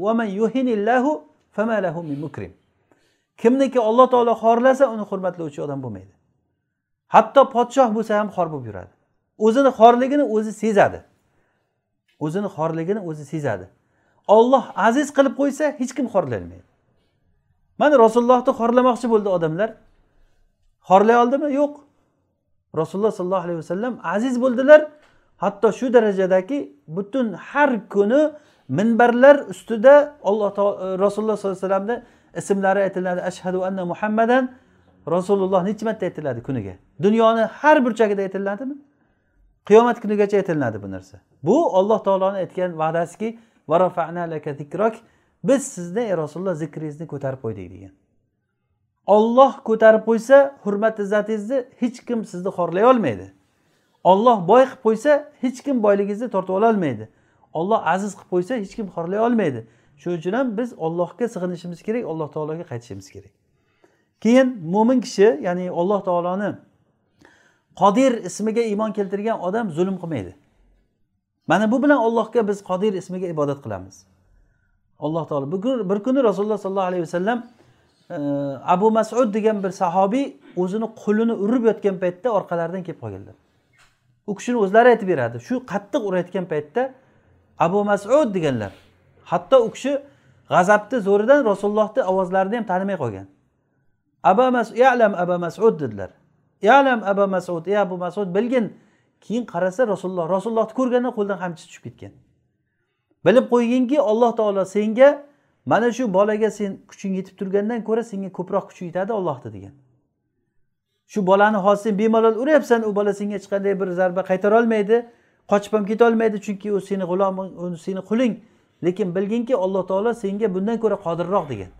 Kimniki olloh taolo xorlasa uni hurmatlovchi odam bo'lmaydi. Hatto podshoh bo'lsa ham xor bo'lib yuradi. O'zini xorligini o'zi sezadi. O'zini xorligini o'zi sezadi. Olloh aziz qilib qo'ysa hech kim xorlanmaydi. Mana rasulullohni xorlamoqchi bo'ldi odamlar. Xorlay oldimi? Yo'q. Rasululloh sollallohu alayhi vasallam aziz bo'ldilar. Hatto shu darajadaki butun har kuni minbarlar ustida alloh rasululloh sollallohu alayhi vasallamni ismlari aytiladi. Ashhadu anna muhammadan rasululloh necha marta aytiladi kuniga? Dunyoni har burchagida aytiladimi? Qiyomat kunigacha aytilinadi bu narsa? Bu olloh taoloni aytgan va'dasiki biz sizni ey rasululloh zikringizni ko'tarib qo'ydik degan. Olloh ko'tarib qo'ysa hurmat izzatingizni hech kim sizni xorlay olmaydi. Olloh boy qilib qo'ysa hech kim boyligingizni tortib ololmaydi olloh aziz qilib qo'ysa hech kim xorlay olmaydi. Shuning uchun ham biz ollohga sig'inishimiz kerak alloh taologa qaytishimiz kerak. Keyin mo'min kishi ya'ni alloh taoloni qodir ismiga iymon keltirgan odam zulm qilmaydi. Mana bu bilan allohga biz qodir ismiga ibodat qilamiz. Alloh taolo. Bir kuni rasululloh sollallohu alayhi vasallam e, abu masud degan bir sahobiy o'zini qo'lini urib yotgan paytda orqalaridan kelib qolganlar. U kishini o'zlari aytib beradi. Shu qattiq urayotgan paytda abu masud deganlar hatto u kishi g'azabni zo'ridan rasulullohni ovozlarini ham tanimay qolgan. Aba masud yalam aba masud dedilar. Yalam aba masud ey abu masud bilgin keyin qarasa rasululloh rasulullohni ko'rganda qo'lidan qamchi tushib ketgan. Bilib qo'yginki alloh taolo senga mana shu bolaga sen kuching yetib turgandan ko'ra senga ko'proq kuch yetadi ollohni degan. Shu bolani hozir sen bemalol uryapsan u bola senga hech qanday bir zarba qaytara olmaydi qochib ham ketolmaydi chunki u seni g'uloming u seni quling. Lekin bilginki alloh taolo senga bundan ko'ra qodirroq degan.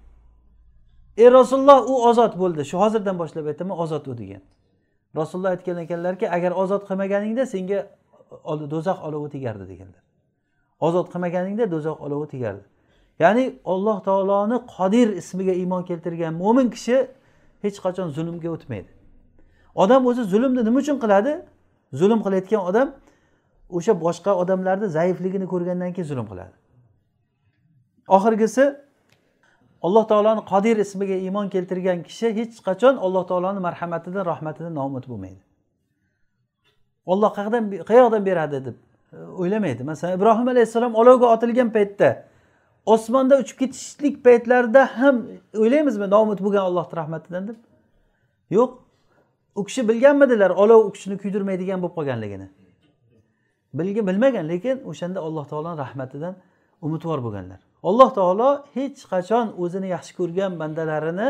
Ey rasululloh u ozod bo'ldi. Shu hozirdan boshlab aytaman ozod u degan. Rasululloh aytgan ekanlarki agar ozod qilmaganingda senga do'zax olovi tegardi deganlar. Ozod qilmaganingda do'zax olovi tegardi. Ya'ni alloh taoloni qodir ismiga iymon keltirgan mo'min kishi hech qachon zulmga o'tmaydi. Odam o'zi zulmni nima uchun qiladi? Zulm qilayotgan odam o'sha boshqa odamlarni zaifligini ko'rgandan keyin zulm qiladi. Oxirgisi alloh taoloni qodir ismiga iymon keltirgan kishi hech qachon alloh taoloni marhamatidan rahmatidan noumid bo'lmaydi. Olloh qayerdan qayoqdan beradi deb o'ylamaydi. Masalan ibrohim alayhissalom olovga otilgan paytda osmonda uchib ketishlik paytlarida ham o'ylaymizmi noumid bo'lgan allohni rahmatidan deb? Yo'q. U kishi bilganmidilar olov u kishini kuydirmaydigan bo'lib qolganligini. Bilgan bilmagan lekin o'shanda alloh taoloni rahmatidan umidvor bo'lganlar. Alloh taolo hech qachon o'zini yaxshi ko'rgan bandalarini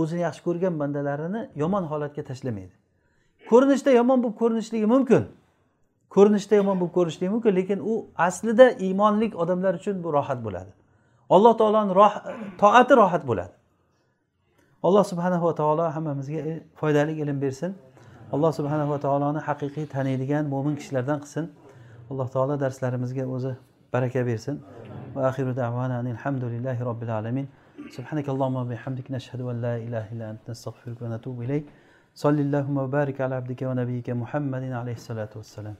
o'zini yaxshi ko'rgan bandalarini yomon holatga tashlamaydi. Ko'rinishda yomon bo'lib ko'rinishligi mumkin. ko'rinishda yomon bo'lib ko'rinishligi mumkin lekin u aslida iymonlik odamlar uchun bu rohat bo'ladi alloh taoloni toati rohat bo'ladi alloh subhanahu va taolo hammamizga foydali ilm bersin alloh subhanahu va taoloni haqiqiy taniydigan mo'min kishilardan qilsin alloh taolo darslarimizga o'zi baraka bersin va axiru davana alhamdulillahi robbil alamin سبحانك اللهم وبحمدك نشهد أن لا إله إلا أنت نستغفرك ونتوب إليك صلى اللهم وبارك على عبدك ونبيك محمد عليه الصلاة والسلام